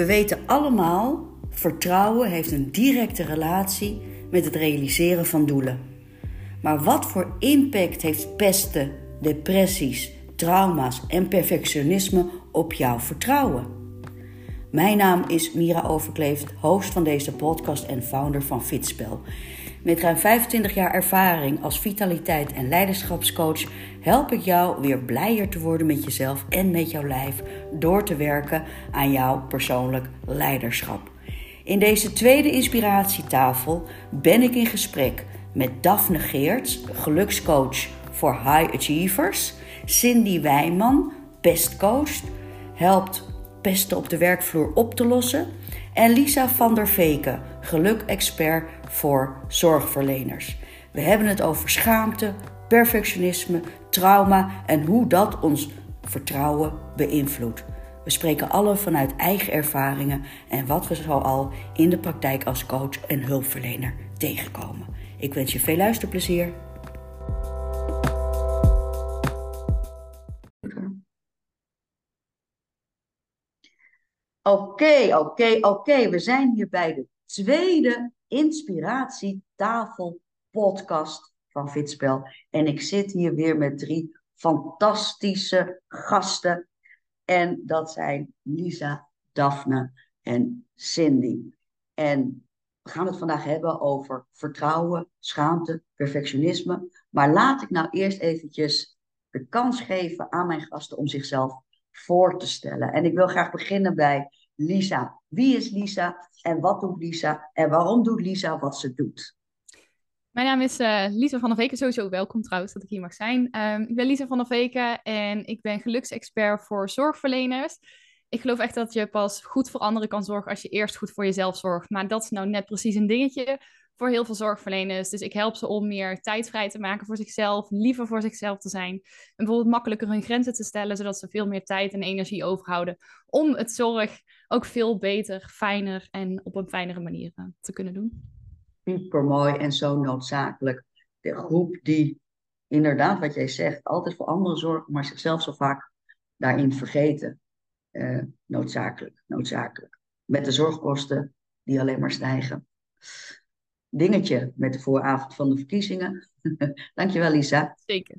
We weten allemaal, vertrouwen heeft een directe relatie met het realiseren van doelen. Maar wat voor impact heeft pesten, depressies, trauma's en perfectionisme op jouw vertrouwen? Mijn naam is Mira Overkleeft, host van deze podcast en founder van Fitspel. Met ruim 25 jaar ervaring als vitaliteit- en leiderschapscoach help ik jou weer blijer te worden met jezelf en met jouw lijf door te werken aan jouw persoonlijk leiderschap. In deze tweede inspiratietafel ben ik in gesprek met Daphne Geerts, gelukscoach voor high achievers, Cindy Wijman, pestcoach, helpt pesten op de werkvloer op te lossen en Lisa van der Veken, geluk-expert voor zorgverleners. We hebben het over schaamte, perfectionisme, trauma en hoe dat ons vertrouwen beïnvloedt. We spreken alle vanuit eigen ervaringen en wat we zo al in de praktijk als coach en hulpverlener tegenkomen. Ik wens je veel luisterplezier. Oké, oké, oké. We zijn hier bij de tweede inspiratietafel podcast van Fitspel. En ik zit hier weer met drie fantastische gasten. En dat zijn Lisa, Daphne en Cindy. En we gaan het vandaag hebben over vertrouwen, schaamte, perfectionisme. Maar laat ik nou eerst eventjes de kans geven aan mijn gasten om zichzelf voor te stellen. En ik wil graag beginnen bij Lisa. Wie is Lisa en wat doet Lisa en waarom doet Lisa wat ze doet? Mijn naam is uh, Lisa van der Veken. Sowieso welkom trouwens dat ik hier mag zijn. Um, ik ben Lisa van der Veken en ik ben geluksexpert voor zorgverleners. Ik geloof echt dat je pas goed voor anderen kan zorgen als je eerst goed voor jezelf zorgt. Maar dat is nou net precies een dingetje voor heel veel zorgverleners. Dus ik help ze om meer tijd vrij te maken voor zichzelf, liever voor zichzelf te zijn. En bijvoorbeeld makkelijker hun grenzen te stellen, zodat ze veel meer tijd en energie overhouden om het zorg ook veel beter, fijner en op een fijnere manier eh, te kunnen doen. Super mooi en zo noodzakelijk. De groep die inderdaad, wat jij zegt, altijd voor anderen zorgen, maar zichzelf zo vaak daarin vergeten. Uh, noodzakelijk, noodzakelijk. Met de zorgkosten die alleen maar stijgen dingetje met de vooravond van de verkiezingen. Dankjewel, Lisa. Zeker.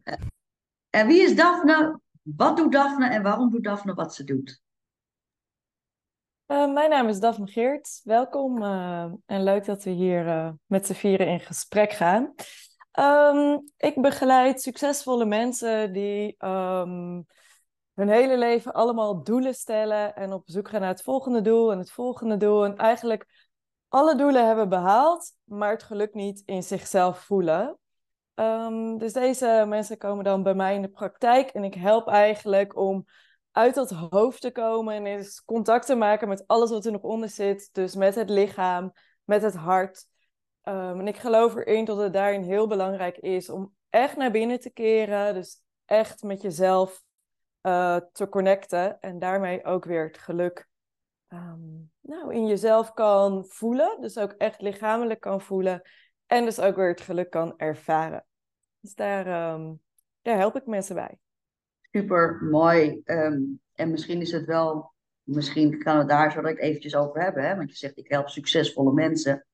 En wie is Daphne? Wat doet Daphne en waarom doet Daphne wat ze doet? Uh, mijn naam is Daphne Geert. Welkom uh, en leuk dat we hier uh, met z'n vieren in gesprek gaan. Um, ik begeleid succesvolle mensen die um, hun hele leven allemaal doelen stellen en op zoek gaan naar het volgende doel en het volgende doel. En eigenlijk alle doelen hebben behaald, maar het geluk niet in zichzelf voelen. Um, dus deze mensen komen dan bij mij in de praktijk en ik help eigenlijk om uit dat hoofd te komen en eens contact te maken met alles wat er nog onder zit. Dus met het lichaam, met het hart. Um, en ik geloof erin dat het daarin heel belangrijk is om echt naar binnen te keren. Dus echt met jezelf uh, te connecten en daarmee ook weer het geluk um, nou, in jezelf kan voelen. Dus ook echt lichamelijk kan voelen. En dus ook weer het geluk kan ervaren. Dus daar, um, daar help ik mensen bij. Super mooi. Um, en misschien is het wel, misschien kan het daar zo ik eventjes over hebben. Hè? Want je zegt, ik help succesvolle mensen.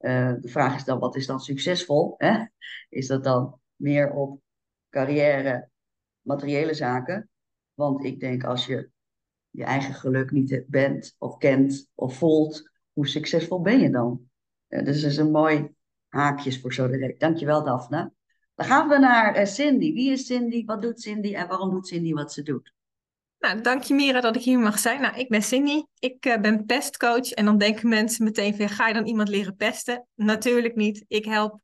Uh, de vraag is dan, wat is dan succesvol? Hè? Is dat dan meer op carrière, materiële zaken? Want ik denk als je je eigen geluk niet bent of kent of voelt, hoe succesvol ben je dan? Uh, dus dat is een mooi haakjes voor zo direct. Dankjewel Daphne. Dan gaan we naar uh, Cindy. Wie is Cindy? Wat doet Cindy? En waarom doet Cindy wat ze doet? Nou, dank je Mira dat ik hier mag zijn. Nou, ik ben Cindy. Ik uh, ben pestcoach. En dan denken mensen meteen van, ga je dan iemand leren pesten? Natuurlijk niet. Ik help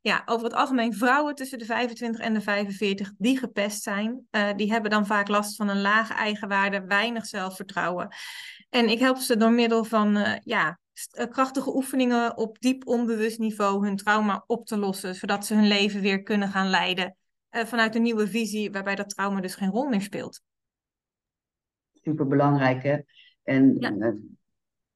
ja, over het algemeen vrouwen tussen de 25 en de 45 die gepest zijn. Uh, die hebben dan vaak last van een lage eigenwaarde, weinig zelfvertrouwen. En ik help ze door middel van ja, eh, krachtige oefeningen op diep onbewust niveau hun trauma op te lossen, zodat ze hun leven weer kunnen gaan leiden uh, vanuit een nieuwe visie, waarbij dat trauma dus geen rol meer speelt. Super belangrijk, hè? En ja.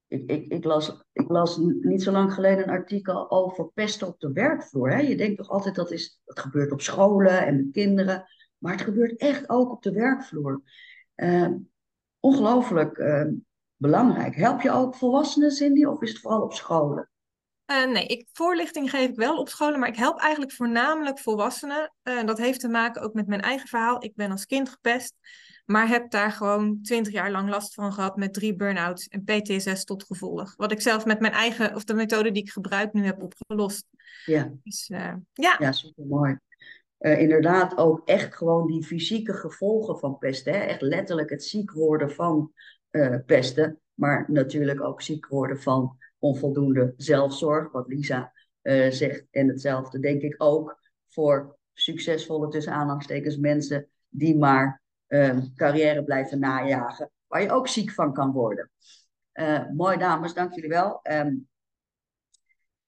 Ik, ik, ik, las, ik las niet zo lang geleden een artikel over pesten op de werkvloer. Hè? Je denkt toch altijd dat is, dat gebeurt op scholen en met kinderen. Maar het gebeurt echt ook op de werkvloer. Uh, ongelooflijk belangrijk. Help je ook volwassenen, Cindy, of is het vooral op scholen? Uh, nee, ik, voorlichting geef ik wel op scholen, maar ik help eigenlijk voornamelijk volwassenen. Uh, dat heeft te maken ook met mijn eigen verhaal. Ik ben als kind gepest, maar heb daar gewoon twintig jaar lang last van gehad met drie burn-outs en PTSS tot gevolg. Wat ik zelf met mijn eigen, of de methode die ik gebruik nu heb opgelost. Ja, Dus uh, ja, ja super mooi. inderdaad ook echt gewoon die fysieke gevolgen van pesten. Hè? Echt letterlijk het ziek worden van pesten, maar natuurlijk ook ziek worden van onvoldoende zelfzorg, wat Lisa uh, zegt. En hetzelfde denk ik ook voor succesvolle, tussen aanhalingstekens, mensen die maar um, carrière blijven najagen, waar je ook ziek van kan worden. Uh, mooi dames, dank jullie wel. Um,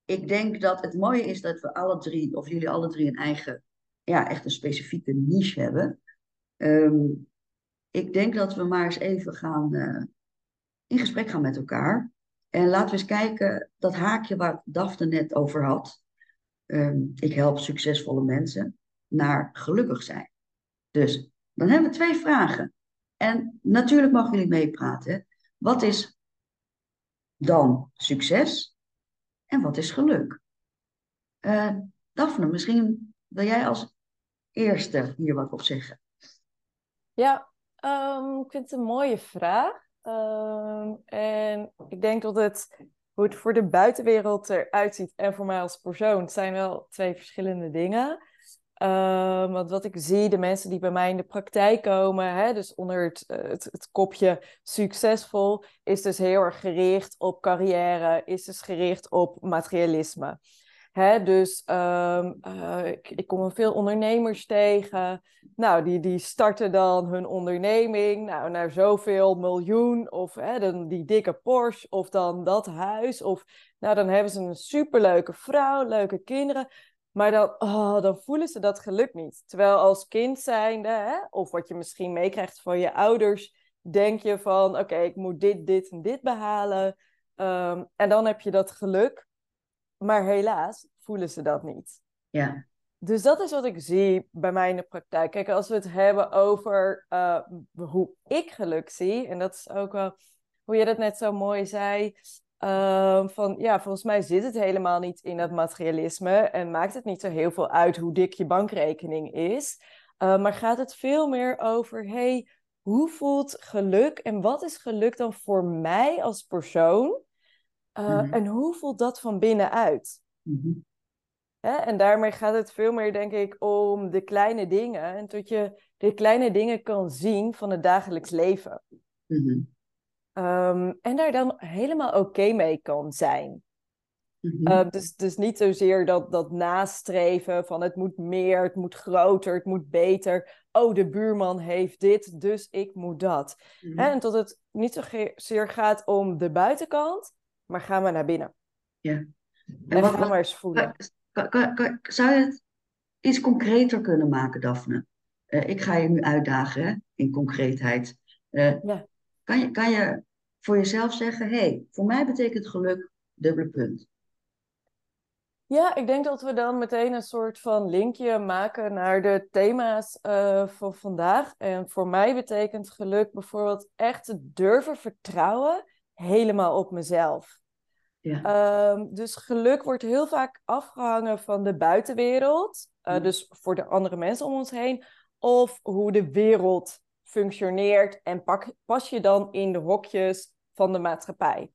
ik denk dat het mooie is dat we alle drie, of jullie alle drie, een eigen, ja, echt een specifieke niche hebben. Um, ik denk dat we maar eens even gaan uh, in gesprek gaan met elkaar. En laten we eens kijken, dat haakje waar Daphne net over had. Um, ik help succesvolle mensen naar gelukkig zijn. Dus dan hebben we twee vragen. En natuurlijk mogen jullie meepraten. Wat is dan succes en wat is geluk? Uh, Daphne, misschien wil jij als eerste hier wat op zeggen. Ja, um, ik vind het een mooie vraag. Um, en ik denk dat het, hoe het voor de buitenwereld eruit ziet en voor mij als persoon, zijn wel twee verschillende dingen. Um, want wat ik zie, de mensen die bij mij in de praktijk komen, hè, dus onder het, het, het, kopje succesvol, is dus heel erg gericht op carrière, is dus gericht op materialisme. Hè, dus um, uh, ik, ik, kom veel ondernemers tegen. Nou, die, die starten dan hun onderneming nou, naar zoveel miljoen. Of hè, dan die dikke Porsche. Of dan dat huis. Of nou, dan hebben ze een superleuke vrouw, leuke kinderen. Maar dan, oh, dan voelen ze dat geluk niet. Terwijl als kind zijnde, hè, of wat je misschien meekrijgt van je ouders, denk je van, oké, ik moet dit, dit en dit behalen. Um, en dan heb je dat geluk. Maar helaas voelen ze dat niet. Ja. Dus dat is wat ik zie bij mij in de praktijk. Kijk, als we het hebben over uh, hoe ik geluk zie, en dat is ook wel hoe je dat net zo mooi zei. Uh, van ja, volgens mij zit het helemaal niet in dat materialisme en maakt het niet zo heel veel uit hoe dik je bankrekening is. Uh, maar gaat het veel meer over, hey, hoe voelt geluk en wat is geluk dan voor mij als persoon? Uh, mm-hmm. En hoe voelt dat van binnenuit? Mm-hmm. Hè? En daarmee gaat het veel meer, denk ik, om de kleine dingen. En tot je de kleine dingen kan zien van het dagelijks leven. Mm-hmm. Um, en daar dan helemaal oké okay mee kan zijn. Uh, dus, dus niet zozeer dat, dat nastreven van het moet meer, het moet groter, het moet beter. Oh, de buurman heeft dit, dus ik moet dat. En tot het niet zozeer gaat om de buitenkant, maar gaan we naar binnen. Ja. En, en wat, gaan we eens voelen. Kan, kan, kan, zou je het iets concreter kunnen maken, Daphne? Uh, ik ga je nu uitdagen hè, in concreetheid. Uh, ja. kan, je, kan je voor jezelf zeggen: hé, hey, voor mij betekent geluk dubbele punt? Ja, ik denk dat we dan meteen een soort van linkje maken naar de thema's uh, van vandaag. En voor mij betekent geluk bijvoorbeeld echt te durven vertrouwen helemaal op mezelf. Ja. Um, dus geluk wordt heel vaak afgehangen van de buitenwereld. Uh, Mm. Dus voor de andere mensen om ons heen. Of hoe de wereld functioneert. En pak, pas je dan in de hokjes van de maatschappij.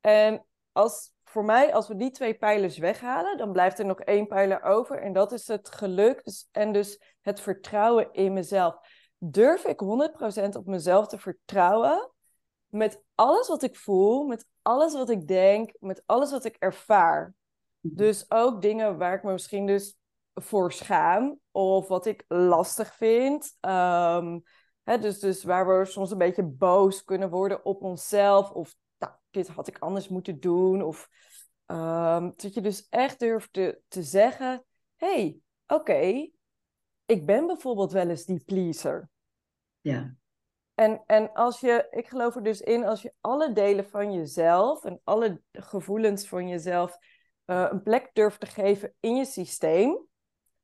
En als, voor mij, als we die twee pijlers weghalen, dan blijft er nog één pijler over. En dat is het geluk dus, en dus het vertrouwen in mezelf. Durf ik 100% op mezelf te vertrouwen met alles wat ik voel, met alles wat ik denk, met alles wat ik ervaar. Dus ook dingen waar ik me misschien dus voor schaam of wat ik lastig vind. Um, hè, dus, dus waar we soms een beetje boos kunnen worden op onszelf of nou, dit had ik anders moeten doen. Of um, dat je dus echt durft te, te zeggen, hey, oké, okay, ik ben bijvoorbeeld wel eens die pleaser. Ja. En, en als je, ik geloof er dus in, als je alle delen van jezelf en alle gevoelens van jezelf uh, een plek durft te geven in je systeem,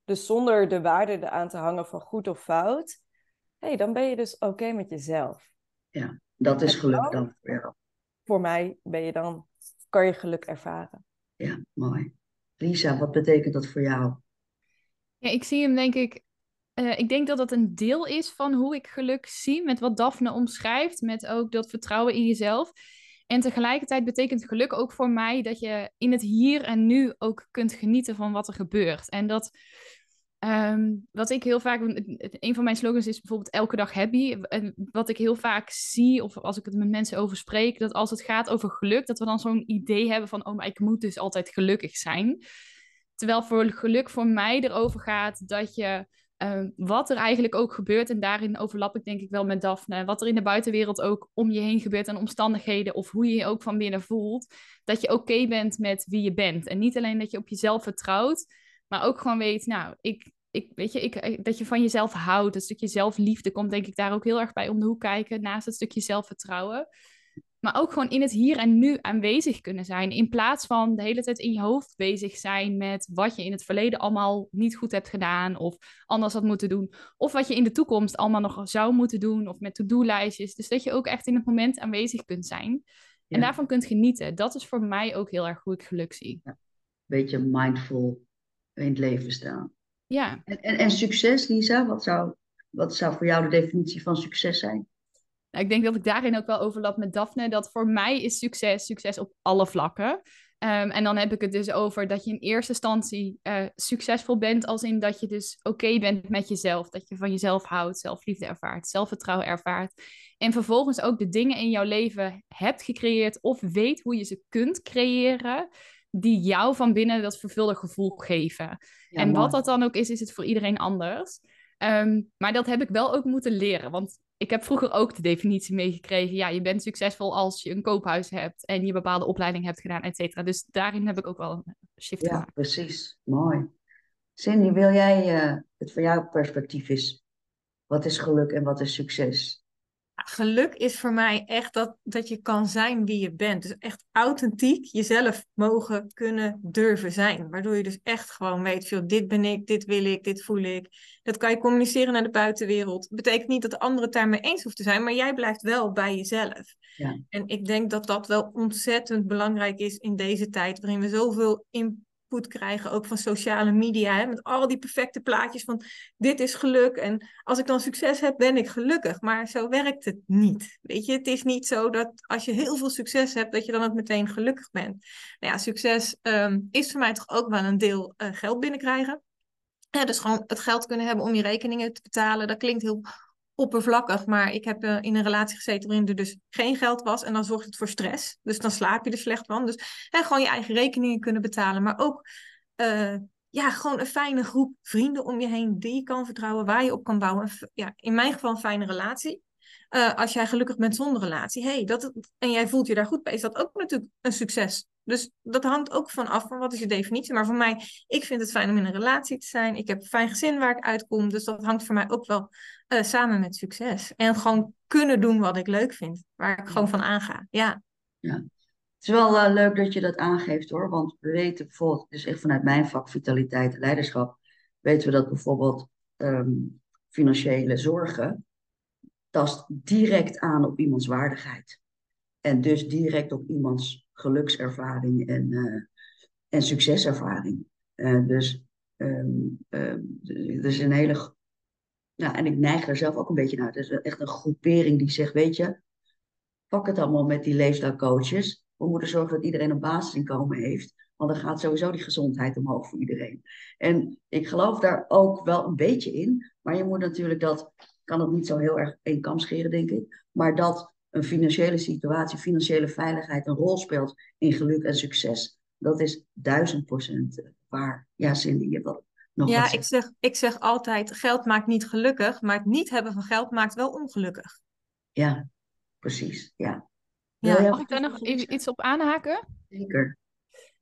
dus zonder de waarde eraan te hangen van goed of fout, hey, dan ben je dus oké okay met jezelf. Ja, Dat is geluk dan? jou. Voor mij ben je dan, kan je geluk ervaren. Ja, mooi. Lisa, wat betekent dat voor jou? Ja, ik zie hem denk ik. Eh, ik denk dat dat een deel is van hoe ik geluk zie, met wat Daphne omschrijft, met ook dat vertrouwen in jezelf. En tegelijkertijd betekent geluk ook voor mij dat je in het hier en nu ook kunt genieten van wat er gebeurt. En dat, ehm, wat ik heel vaak, een van mijn slogans is bijvoorbeeld elke dag happy. En wat ik heel vaak zie, of als ik het met mensen over spreek, dat als het gaat over geluk, dat we dan zo'n idee hebben van, oh, maar ik moet dus altijd gelukkig zijn. Terwijl voor geluk voor mij erover gaat dat je uh, wat er eigenlijk ook gebeurt, en daarin overlap ik denk ik wel met Daphne, wat er in de buitenwereld ook om je heen gebeurt en omstandigheden of hoe je je ook van binnen voelt, dat je oké bent met wie je bent. En niet alleen dat je op jezelf vertrouwt, maar ook gewoon weet, nou, ik, ik, weet je, ik, dat je van jezelf houdt. Een stukje zelfliefde komt denk ik daar ook heel erg bij om de hoek kijken, naast het stukje zelfvertrouwen. Maar ook gewoon in het hier en nu aanwezig kunnen zijn. In plaats van de hele tijd in je hoofd bezig zijn met wat je in het verleden allemaal niet goed hebt gedaan. Of anders had moeten doen. Of wat je in de toekomst allemaal nog zou moeten doen. Of met to-do-lijstjes. Dus dat je ook echt in het moment aanwezig kunt zijn. Ja. En daarvan kunt genieten. Dat is voor mij ook heel erg hoe ik geluk zie. Ja. Beetje mindful in het leven staan. Ja. En, en, en succes, Lisa? Wat zou, wat zou voor jou de definitie van succes zijn? Nou, ik denk dat ik daarin ook wel overlap met Daphne. Dat voor mij is succes succes op alle vlakken. Um, en dan heb ik het dus over dat je in eerste instantie uh, succesvol bent, als in dat je dus oké okay bent met jezelf. Dat je van jezelf houdt, zelfliefde ervaart, zelfvertrouwen ervaart. En vervolgens ook de dingen in jouw leven hebt gecreëerd of weet hoe je ze kunt creëren, die jou van binnen dat vervulde gevoel geven. Ja, en wat dat dan ook is, is het voor iedereen anders. Um, maar dat heb ik wel ook moeten leren. Want ik heb vroeger ook de definitie meegekregen. Ja, je bent succesvol als je een koophuis hebt en je bepaalde opleiding hebt gedaan, et cetera. Dus daarin heb ik ook wel een shift ja, gemaakt. Ja, precies. Mooi. Cindy, wil jij uh, het van jouw perspectief is? Wat is geluk en wat is succes? Geluk is voor mij echt dat, dat je kan zijn wie je bent. Dus echt authentiek jezelf mogen kunnen durven zijn. Waardoor je dus echt gewoon weet, veel, dit ben ik, dit wil ik, dit voel ik. Dat kan je communiceren naar de buitenwereld. Betekent niet dat de anderen het daarmee eens hoeft te zijn, maar jij blijft wel bij jezelf. Ja. En ik denk dat dat wel ontzettend belangrijk is in deze tijd, waarin we zoveel in krijgen, ook van sociale media, hè, met al die perfecte plaatjes van dit is geluk en als ik dan succes heb, ben ik gelukkig. Maar zo werkt het niet. Weet je, het is niet zo dat als je heel veel succes hebt, dat je dan ook meteen gelukkig bent. Nou ja, succes um, is voor mij toch ook wel een deel uh, geld binnenkrijgen. Dus gewoon het geld kunnen hebben om je rekeningen te betalen. Dat klinkt heel oppervlakkig, maar ik heb uh, in een relatie gezeten waarin er dus geen geld was en dan zorgt het voor stress. Dus dan slaap je er slecht van. Dus hè, gewoon je eigen rekeningen kunnen betalen, maar ook uh, ja, gewoon een fijne groep vrienden om je heen die je kan vertrouwen, waar je op kan bouwen. Ja, in mijn geval een fijne relatie. Uh, als jij gelukkig bent zonder relatie, hey, dat, en jij voelt je daar goed bij, is dat ook natuurlijk een succes. Dus dat hangt ook van af van wat is je definitie. Maar voor mij, ik vind het fijn om in een relatie te zijn. Ik heb een fijn gezin waar ik uitkom. Dus dat hangt voor mij ook wel uh, samen met succes. En gewoon kunnen doen wat ik leuk vind. Waar ik gewoon van aanga. Ja. ja. Het is wel uh, leuk dat je dat aangeeft hoor. Want we weten bijvoorbeeld, dus echt vanuit mijn vak vitaliteit en leiderschap, weten we dat bijvoorbeeld um, financiële zorgen tast direct aan op iemands waardigheid. En dus direct op iemands gelukservaring en, uh, en succeservaring. Uh, dus um, is een hele. Nou, en ik neig er zelf ook een beetje naar. Het is echt een groepering die zegt: Weet je, pak het allemaal met die leefstijlcoaches. We moeten zorgen dat iedereen een basisinkomen heeft. Want dan gaat sowieso die gezondheid omhoog voor iedereen. En ik geloof daar ook wel een beetje in. Maar je moet natuurlijk dat. kan het niet zo heel erg één kam scheren, denk ik. Maar dat een financiële situatie, financiële veiligheid een rol speelt in geluk en succes. Dat is duizend procent waar. Ja, Cindy, je wil nog Ja, ik zeg, ik zeg altijd, geld maakt niet gelukkig, maar het niet hebben van geld maakt wel ongelukkig. Ja, precies, ja. Ja, Mag ik daar nog even iets op aanhaken? Zeker.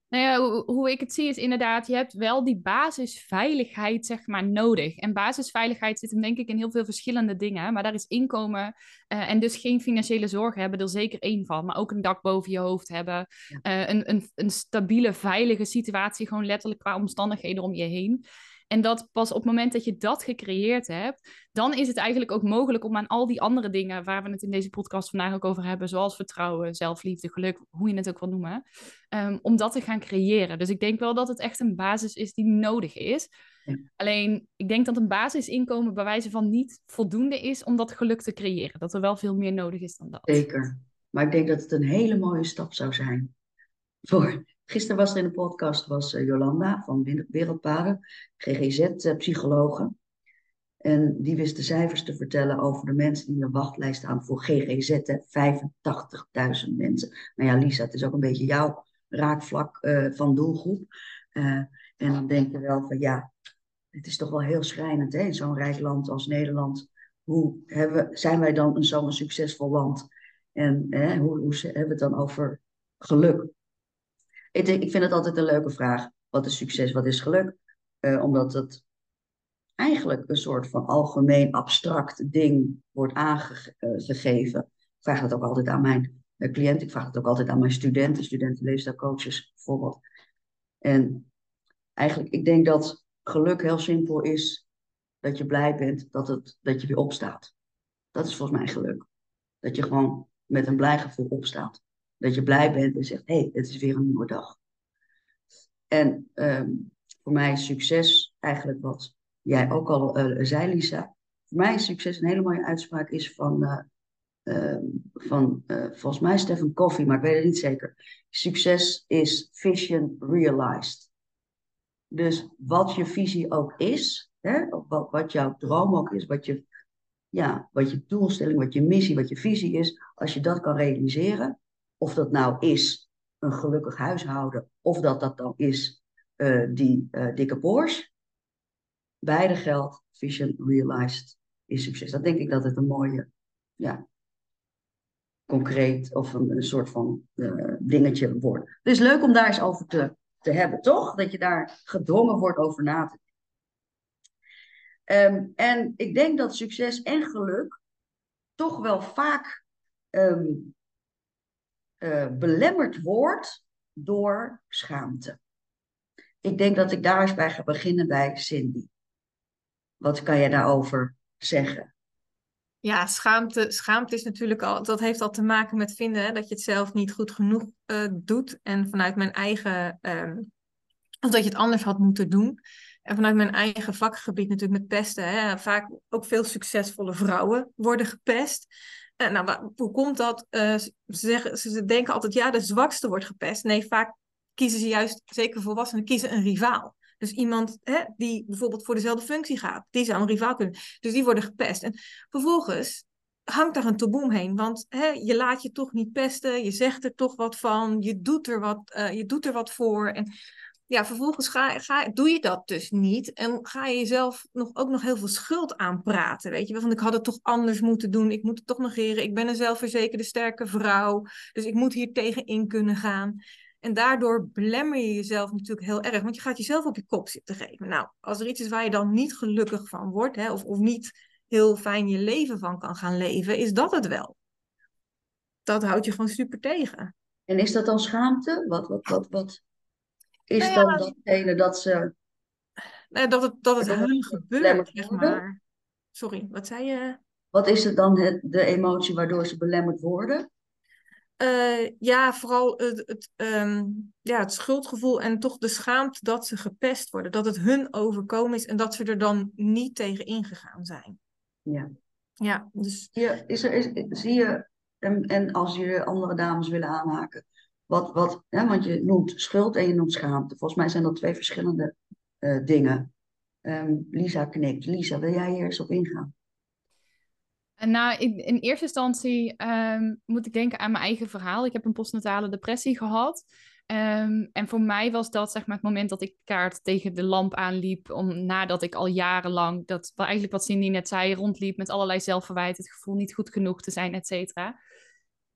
Nou ja, hoe, hoe ik het zie is inderdaad, je hebt wel die basisveiligheid zeg maar nodig. En basisveiligheid zit hem denk ik in heel veel verschillende dingen. Maar daar is inkomen eh, en dus geen financiële zorgen hebben er zeker één van. Maar ook een dak boven je hoofd hebben. Eh, een, een, een stabiele, veilige situatie, gewoon letterlijk qua omstandigheden om je heen. En dat pas op het moment dat je dat gecreëerd hebt, dan is het eigenlijk ook mogelijk om aan al die andere dingen waar we het in deze podcast vandaag ook over hebben, zoals vertrouwen, zelfliefde, geluk, hoe je het ook wil noemen, um, om dat te gaan creëren. Dus ik denk wel dat het echt een basis is die nodig is. Alleen, ik denk dat een basisinkomen bij wijze van niet voldoende is om dat geluk te creëren. Dat er wel veel meer nodig is dan dat. Zeker. Maar ik denk dat het een hele mooie stap zou zijn. Voor. Gisteren was er in de podcast was, uh, Jolanda van Wereldpaden, GGZ-psychologe. En die wist de cijfers te vertellen over de mensen die in de wachtlijst staan voor GGZ. 85.000 mensen. Nou ja, Lisa, het is ook een beetje jouw raakvlak uh, van doelgroep. En dan denk je wel van ja, het is toch wel heel schrijnend hè, in zo'n rijk land als Nederland. Hoe hebben, zijn wij dan zo'n succesvol land? En hè, hoe, hoe hebben we het dan over geluk? Ik, ik vind het altijd een leuke vraag. Wat is succes, wat is geluk? Uh, omdat het eigenlijk een soort van algemeen abstract ding wordt aangegeven. Ik vraag dat ook altijd aan mijn uh, cliënten. Ik vraag het ook altijd aan mijn studenten, studentenleefstijlcoaches bijvoorbeeld. En eigenlijk, ik denk dat geluk heel simpel is dat je blij bent dat, het, dat je weer opstaat. Dat is volgens mij geluk. Dat je gewoon met een blij gevoel opstaat. Dat je blij bent en zegt, hé, hey, het is weer een nieuwe dag. En um, voor mij is succes eigenlijk wat jij ook al uh, zei, Lisa. Voor mij is succes een hele mooie uitspraak is van, uh, uh, van volgens mij Stephen Covey, maar ik weet het niet zeker. Succes is vision realized. Dus wat je visie ook is, hè, wat, wat jouw droom ook is, wat je, ja, wat je doelstelling, wat je missie, wat je visie is, als je dat kan realiseren, of dat nou is een gelukkig huishouden, of dat dat dan is uh, die uh, dikke Porsche, beide geldt, vision realized is succes. Dat denk ik dat het een mooie, ja, concreet of een, soort van uh, dingetje wordt. Het is leuk om daar eens over te te hebben, toch? Dat je daar gedwongen wordt over na te denken. Um, en ik denk dat succes en geluk toch wel vaak um, uh, belemmerd wordt door schaamte. Ik denk dat ik daar eens bij ga beginnen bij Cindy. Wat kan je daarover zeggen? Ja, schaamte, schaamte is natuurlijk al, dat heeft al te maken met vinden hè, dat je het zelf niet goed genoeg uh, doet. En vanuit mijn eigen, um, of dat je het anders had moeten doen. En vanuit mijn eigen vakgebied natuurlijk met pesten. Hè, vaak ook veel succesvolle vrouwen worden gepest. Uh, nou, hoe komt dat? Uh, ze, zeggen, ze denken altijd, ja, de zwakste wordt gepest. Nee, vaak kiezen ze juist, zeker volwassenen, kiezen een rivaal. Dus iemand hè, die bijvoorbeeld voor dezelfde functie gaat, die zou een rivaal kunnen. Dus die worden gepest. En vervolgens hangt daar een taboe omheen. Want hè, je laat je toch niet pesten, je zegt er toch wat van, je doet er wat, uh, je doet er wat voor. En ja, vervolgens ga, ga, doe je dat dus niet. En ga je jezelf nog, ook nog heel veel schuld aanpraten. Weet je, van ik had het toch anders moeten doen. Ik moet het toch negeren. Ik ben een zelfverzekerde, sterke vrouw. Dus ik moet hier tegenin kunnen gaan. En daardoor belemmer je jezelf natuurlijk heel erg, want je gaat jezelf op je kop zitten geven. Nou, als er iets is waar je dan niet gelukkig van wordt, hè, of, of niet heel fijn je leven van kan gaan leven, is dat het wel. Dat houdt je gewoon super tegen. En is dat dan schaamte? Wat, wat, wat, wat is nou ja, dan datgene dat ze. Nee, dat het, dat het hun gebeurt, zeg maar. Sorry, wat zei je? Wat is het dan het, de emotie waardoor ze belemmerd worden? Uh, ja, vooral het, het, um, ja, het schuldgevoel en toch de schaamte dat ze gepest worden. Dat het hun overkomen is en dat ze er dan niet tegen ingegaan zijn. Ja. Ja, dus... Hier is er, is, zie je, en, en als je andere dames willen aanhaken, wat, wat, hè, want je noemt schuld en je noemt schaamte. Volgens mij zijn dat twee verschillende uh, dingen. Um, Lisa knikt. Lisa, wil jij hier eens op ingaan? Nou, in, in eerste instantie um, moet ik denken aan mijn eigen verhaal. Ik heb een postnatale depressie gehad. Um, en voor mij was dat zeg maar het moment dat ik kaart tegen de lamp aanliep. Om, nadat ik al jarenlang, dat eigenlijk wat Cindy net zei, rondliep met allerlei zelfverwijt. Het gevoel niet goed genoeg te zijn, et cetera.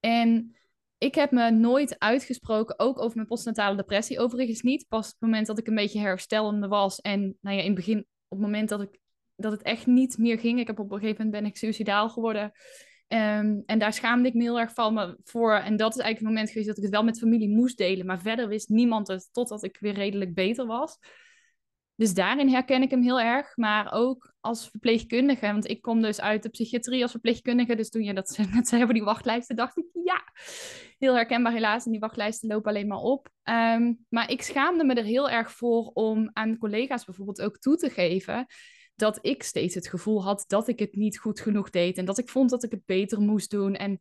En ik heb me nooit uitgesproken, ook over mijn postnatale depressie. Overigens niet. Pas op het moment dat ik een beetje herstellende was. En nou ja, in het begin, op het moment dat ik dat het echt niet meer ging. Ik heb op een gegeven moment ben ik suicidaal geworden. Um, en daar schaamde ik me heel erg van me voor. En dat is eigenlijk het moment geweest dat ik het wel met familie moest delen. Maar verder wist niemand het totdat ik weer redelijk beter was. Dus daarin herken ik hem heel erg, maar ook als verpleegkundige. Want ik kom dus uit de psychiatrie als verpleegkundige. Dus toen je dat net zei over die wachtlijsten, dacht ik ja, heel herkenbaar helaas. En die wachtlijsten lopen alleen maar op. Ehm, maar ik schaamde me er heel erg voor om aan collega's bijvoorbeeld ook toe te geven dat ik steeds het gevoel had dat ik het niet goed genoeg deed. En dat ik vond dat ik het beter moest doen. En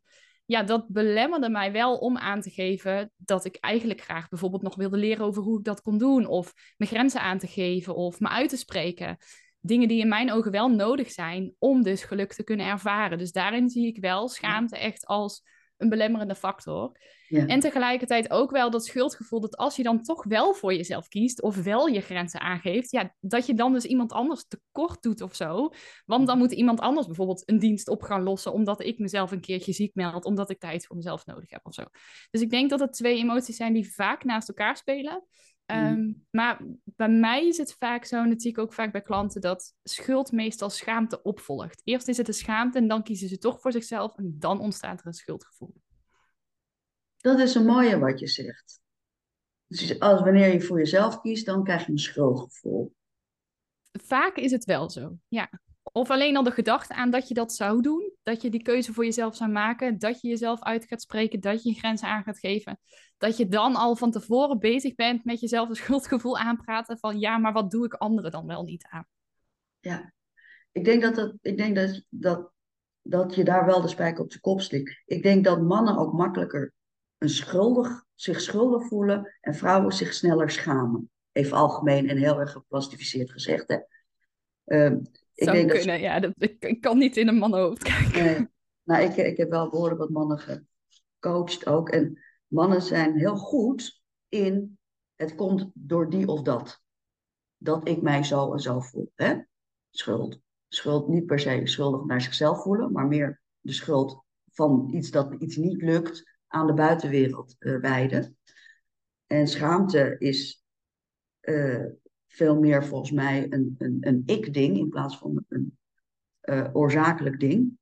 ja, dat belemmerde mij wel om aan te geven dat ik eigenlijk graag bijvoorbeeld nog wilde leren over hoe ik dat kon doen. Of mijn grenzen aan te geven of me uit te spreken. Dingen die in mijn ogen wel nodig zijn om dus geluk te kunnen ervaren. Dus daarin zie ik wel schaamte echt als een belemmerende factor. Ja. En tegelijkertijd ook wel dat schuldgevoel dat als je dan toch wel voor jezelf kiest of wel je grenzen aangeeft, ja, dat je dan dus iemand anders tekort doet of zo. Want dan moet iemand anders bijvoorbeeld een dienst op gaan lossen omdat ik mezelf een keertje ziek meld, omdat ik tijd voor mezelf nodig heb of zo. Dus ik denk dat het twee emoties zijn die vaak naast elkaar spelen. Mhm. Ehm, maar bij mij is het vaak zo, en dat zie ik ook vaak bij klanten, dat schuld meestal schaamte opvolgt. Eerst is het de schaamte en dan kiezen ze toch voor zichzelf en dan ontstaat er een schuldgevoel. Dat is een mooie wat je zegt. Dus als wanneer je voor jezelf kiest, dan krijg je een schuldgevoel. Vaak is het wel zo, ja. Of alleen al de gedachte aan dat je dat zou doen, dat je die keuze voor jezelf zou maken, dat je jezelf uit gaat spreken, dat je grenzen aan gaat geven. Dat je dan al van tevoren bezig bent met jezelf een schuldgevoel aanpraten van ja, maar wat doe ik anderen dan wel niet aan? Ja, ik denk dat, dat, ik denk dat, dat, dat je daar wel de spijker op de kop stikt. Ik denk dat mannen ook makkelijker een schuldig, zich schuldig voelen en vrouwen zich sneller schamen. Even algemeen en heel erg geplastificeerd gezegd. Hè. Uh, ik Zou kunnen, dat... ja. Dat, ik, kan niet in een mannenhoofd kijken. Nee. Nou, ik, ik heb wel behoorlijk wat mannen gecoacht ook. En mannen zijn heel goed in het komt door die of dat. Dat ik mij zo en zo voel. Hè? Schuld. Schuld niet per se schuldig naar zichzelf voelen, maar meer de schuld van iets dat iets niet lukt aan de buitenwereld uh, wijden. En schaamte is uh, veel meer volgens mij een, een, een ik-ding in plaats van een uh, oorzakelijk ding,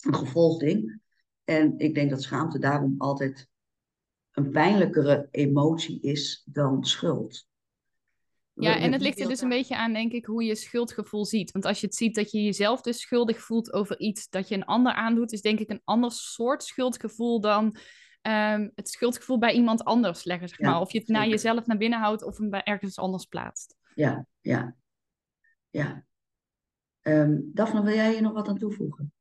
een gevolgding. En ik denk dat schaamte daarom altijd een pijnlijkere emotie is dan schuld. Ja, en het ligt er dus een beetje aan, denk ik, hoe je schuldgevoel ziet. Want als je het ziet dat je jezelf dus schuldig voelt over iets dat je een ander aandoet, is denk ik een ander soort schuldgevoel dan um, het schuldgevoel bij iemand anders leggen, zeg maar. Of je het naar jezelf naar binnen houdt of hem bij ergens anders plaatst. Ja, ja, ja. Um, Daphne, wil jij hier nog wat aan toevoegen?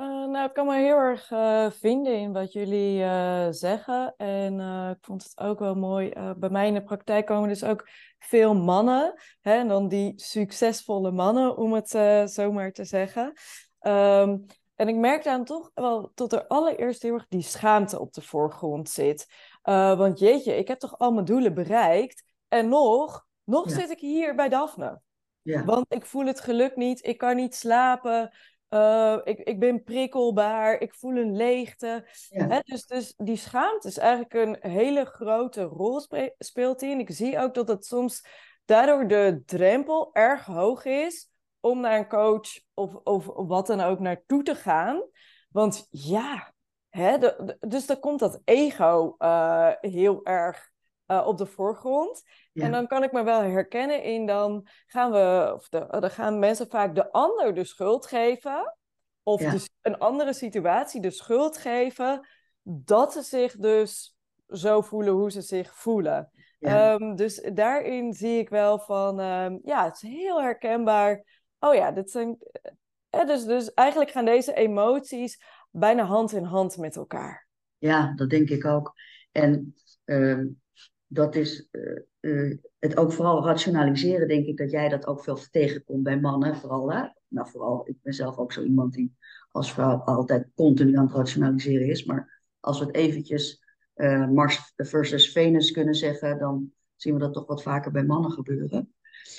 Uh, nou, ik kan me heel erg uh, vinden in wat jullie uh, zeggen. En ik vond het ook wel mooi. bij mij in de praktijk komen dus ook veel mannen. Hè, en dan die succesvolle mannen, om het zo maar te zeggen. Um, en ik merk dan toch wel tot er allereerst heel erg die schaamte op de voorgrond zit. Uh, want jeetje, ik heb toch al mijn doelen bereikt. En nog, nog zit ik hier bij Daphne. Ja. Want ik voel het geluk niet, ik kan niet slapen. Uh, ik, ik ben prikkelbaar, ik voel een leegte. Hè? Dus, dus die schaamte is eigenlijk een hele grote rol speelt in. Ik zie ook dat het soms daardoor de drempel erg hoog is om naar een coach of, of, wat dan ook naartoe te gaan. Want ja, hè, dus dan komt dat ego uh, heel erg uh, op de voorgrond. En dan kan ik me wel herkennen in dan gaan we, of de, dan gaan mensen vaak de ander de schuld geven. Of dus een andere situatie de schuld geven. Dat ze zich dus zo voelen hoe ze zich voelen. Um, dus daarin zie ik wel van, um, ja, het is heel herkenbaar oh ja, dit zijn. Eh, dus, dus eigenlijk gaan deze emoties bijna hand in hand met elkaar. Ja, dat denk ik ook. En uh, dat is uh, uh, het ook vooral rationaliseren, denk ik dat jij dat ook veel tegenkomt bij mannen. Vooral, hè? Nou, vooral, ik ben zelf ook zo iemand die als vrouw altijd continu aan het rationaliseren is. Maar als we het eventjes Mars versus Venus kunnen zeggen, dan zien we dat toch wat vaker bij mannen gebeuren.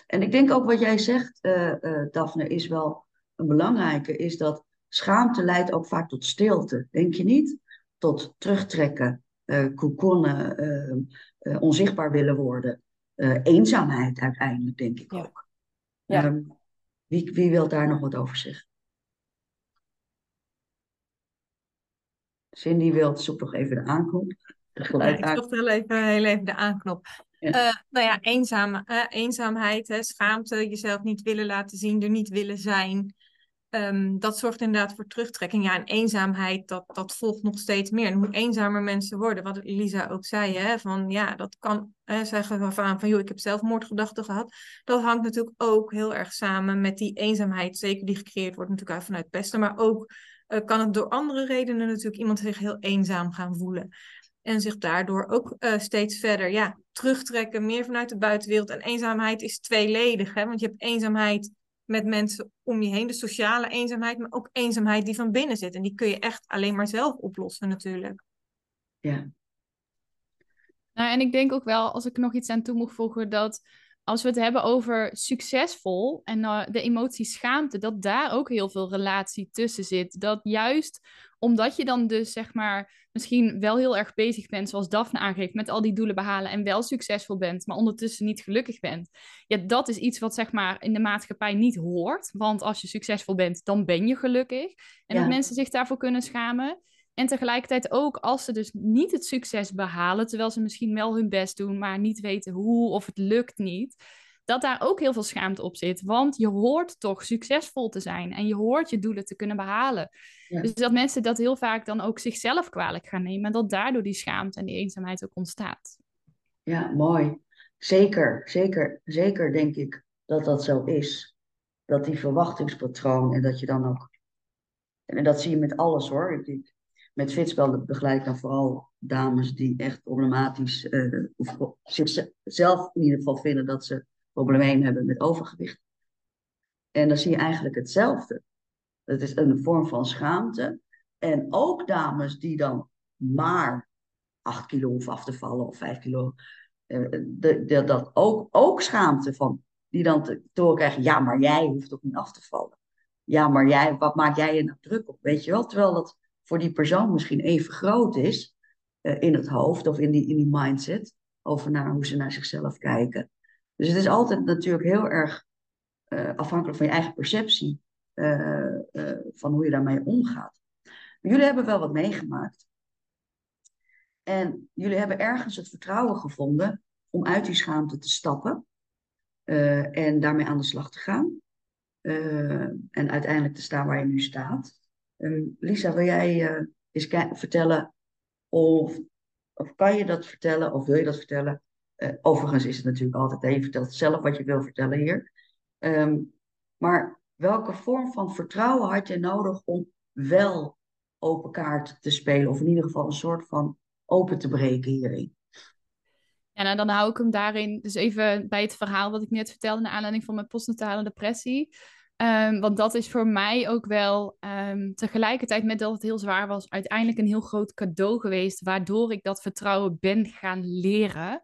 En ik denk ook wat jij zegt, uh, uh, Daphne, is wel een belangrijke, is dat schaamte leidt ook vaak tot stilte. Denk je niet? Tot terugtrekken, uh, koekonnen, onzichtbaar willen worden. eenzaamheid uiteindelijk, denk ik ook. Ja. Ehm, wie, wie wil daar nog wat over zeggen? Cindy wil, zoek nog even de aanknop. ik zocht heel even, heel even de aanknop. Uh, nou ja, uh, eenzaamheid, hè, schaamte, jezelf niet willen laten zien, er niet willen zijn. Um, dat zorgt inderdaad voor terugtrekking. Ja, en eenzaamheid, dat, dat volgt nog steeds meer. En hoe eenzamer mensen worden, wat Lisa ook zei, hè, van ja, dat kan hè, zeggen van, van joh, ik heb zelfmoordgedachten gehad. Dat hangt natuurlijk ook heel erg samen met die eenzaamheid, zeker die gecreëerd wordt natuurlijk vanuit pesten, maar ook uh, kan het door andere redenen natuurlijk iemand zich heel eenzaam gaan voelen. En zich daardoor ook uh, steeds verder ja, terugtrekken, meer vanuit de buitenwereld. En eenzaamheid is tweeledig, hè? want je hebt eenzaamheid met mensen om je heen, de sociale eenzaamheid, maar ook eenzaamheid die van binnen zit. En die kun je echt alleen maar zelf oplossen natuurlijk. Ja. Nou, en ik denk ook wel, als ik nog iets aan toe moet voegen, dat als we het hebben over succesvol en uh, de emotie schaamte, dat daar ook heel veel relatie tussen zit. Dat juist omdat je dan dus zeg maar misschien wel heel erg bezig bent, zoals Daphne aangeeft, met al die doelen behalen en wel succesvol bent, maar ondertussen niet gelukkig bent. Ja, dat is iets wat zeg maar in de maatschappij niet hoort. Want als je succesvol bent, dan ben je gelukkig. En dat mensen zich daarvoor kunnen schamen. En tegelijkertijd ook als ze dus niet het succes behalen, terwijl ze misschien wel hun best doen, maar niet weten hoe of het lukt niet, dat daar ook heel veel schaamte op zit. Want je hoort toch succesvol te zijn en je hoort je doelen te kunnen behalen. Dus dat mensen dat heel vaak dan ook zichzelf kwalijk gaan nemen en dat daardoor die schaamte en die eenzaamheid ook ontstaat. Ja, mooi. Zeker, zeker, zeker denk ik dat dat zo is. Dat die verwachtingspatroon en dat je dan ook. En dat zie je met alles hoor. Ik, met fitspel begeleid ik dan vooral dames die echt problematisch, uh, of zichzelf in ieder geval vinden dat ze problemen hebben met overgewicht. En dan zie je eigenlijk hetzelfde. Het is een vorm van schaamte. En ook dames die dan maar 8 kilo hoeven af te vallen of 5 kilo. De, dat ook, ook schaamte van. Die dan te, te horen krijgen, ja, maar jij hoeft ook niet af te vallen. Ja, maar jij, wat maak jij je nou druk op? Weet je wel? Terwijl dat voor die persoon misschien even groot is uh, in het hoofd of in die, in die mindset. Over naar hoe ze naar zichzelf kijken. Dus het is altijd natuurlijk heel erg uh, afhankelijk van je eigen perceptie. Uh, van hoe je daarmee omgaat. Maar jullie hebben wel wat meegemaakt. En jullie hebben ergens het vertrouwen gevonden om uit die schaamte te stappen. en daarmee aan de slag te gaan. en uiteindelijk te staan waar je nu staat. Um, Lisa, wil jij uh, eens vertellen of, of kan je dat vertellen of wil je dat vertellen? Uh, overigens is het natuurlijk altijd, je vertelt zelf wat je wil vertellen hier. Um, maar welke vorm van vertrouwen had je nodig om wel open kaart te spelen? Of in ieder geval een soort van open te breken hierin? Ja, nou, dan hou ik hem daarin dus even bij het verhaal wat ik net vertelde naar aanleiding van mijn postnatale depressie. Um, want dat is voor mij ook wel um, tegelijkertijd met dat het heel zwaar was, uiteindelijk een heel groot cadeau geweest, waardoor ik dat vertrouwen ben gaan leren.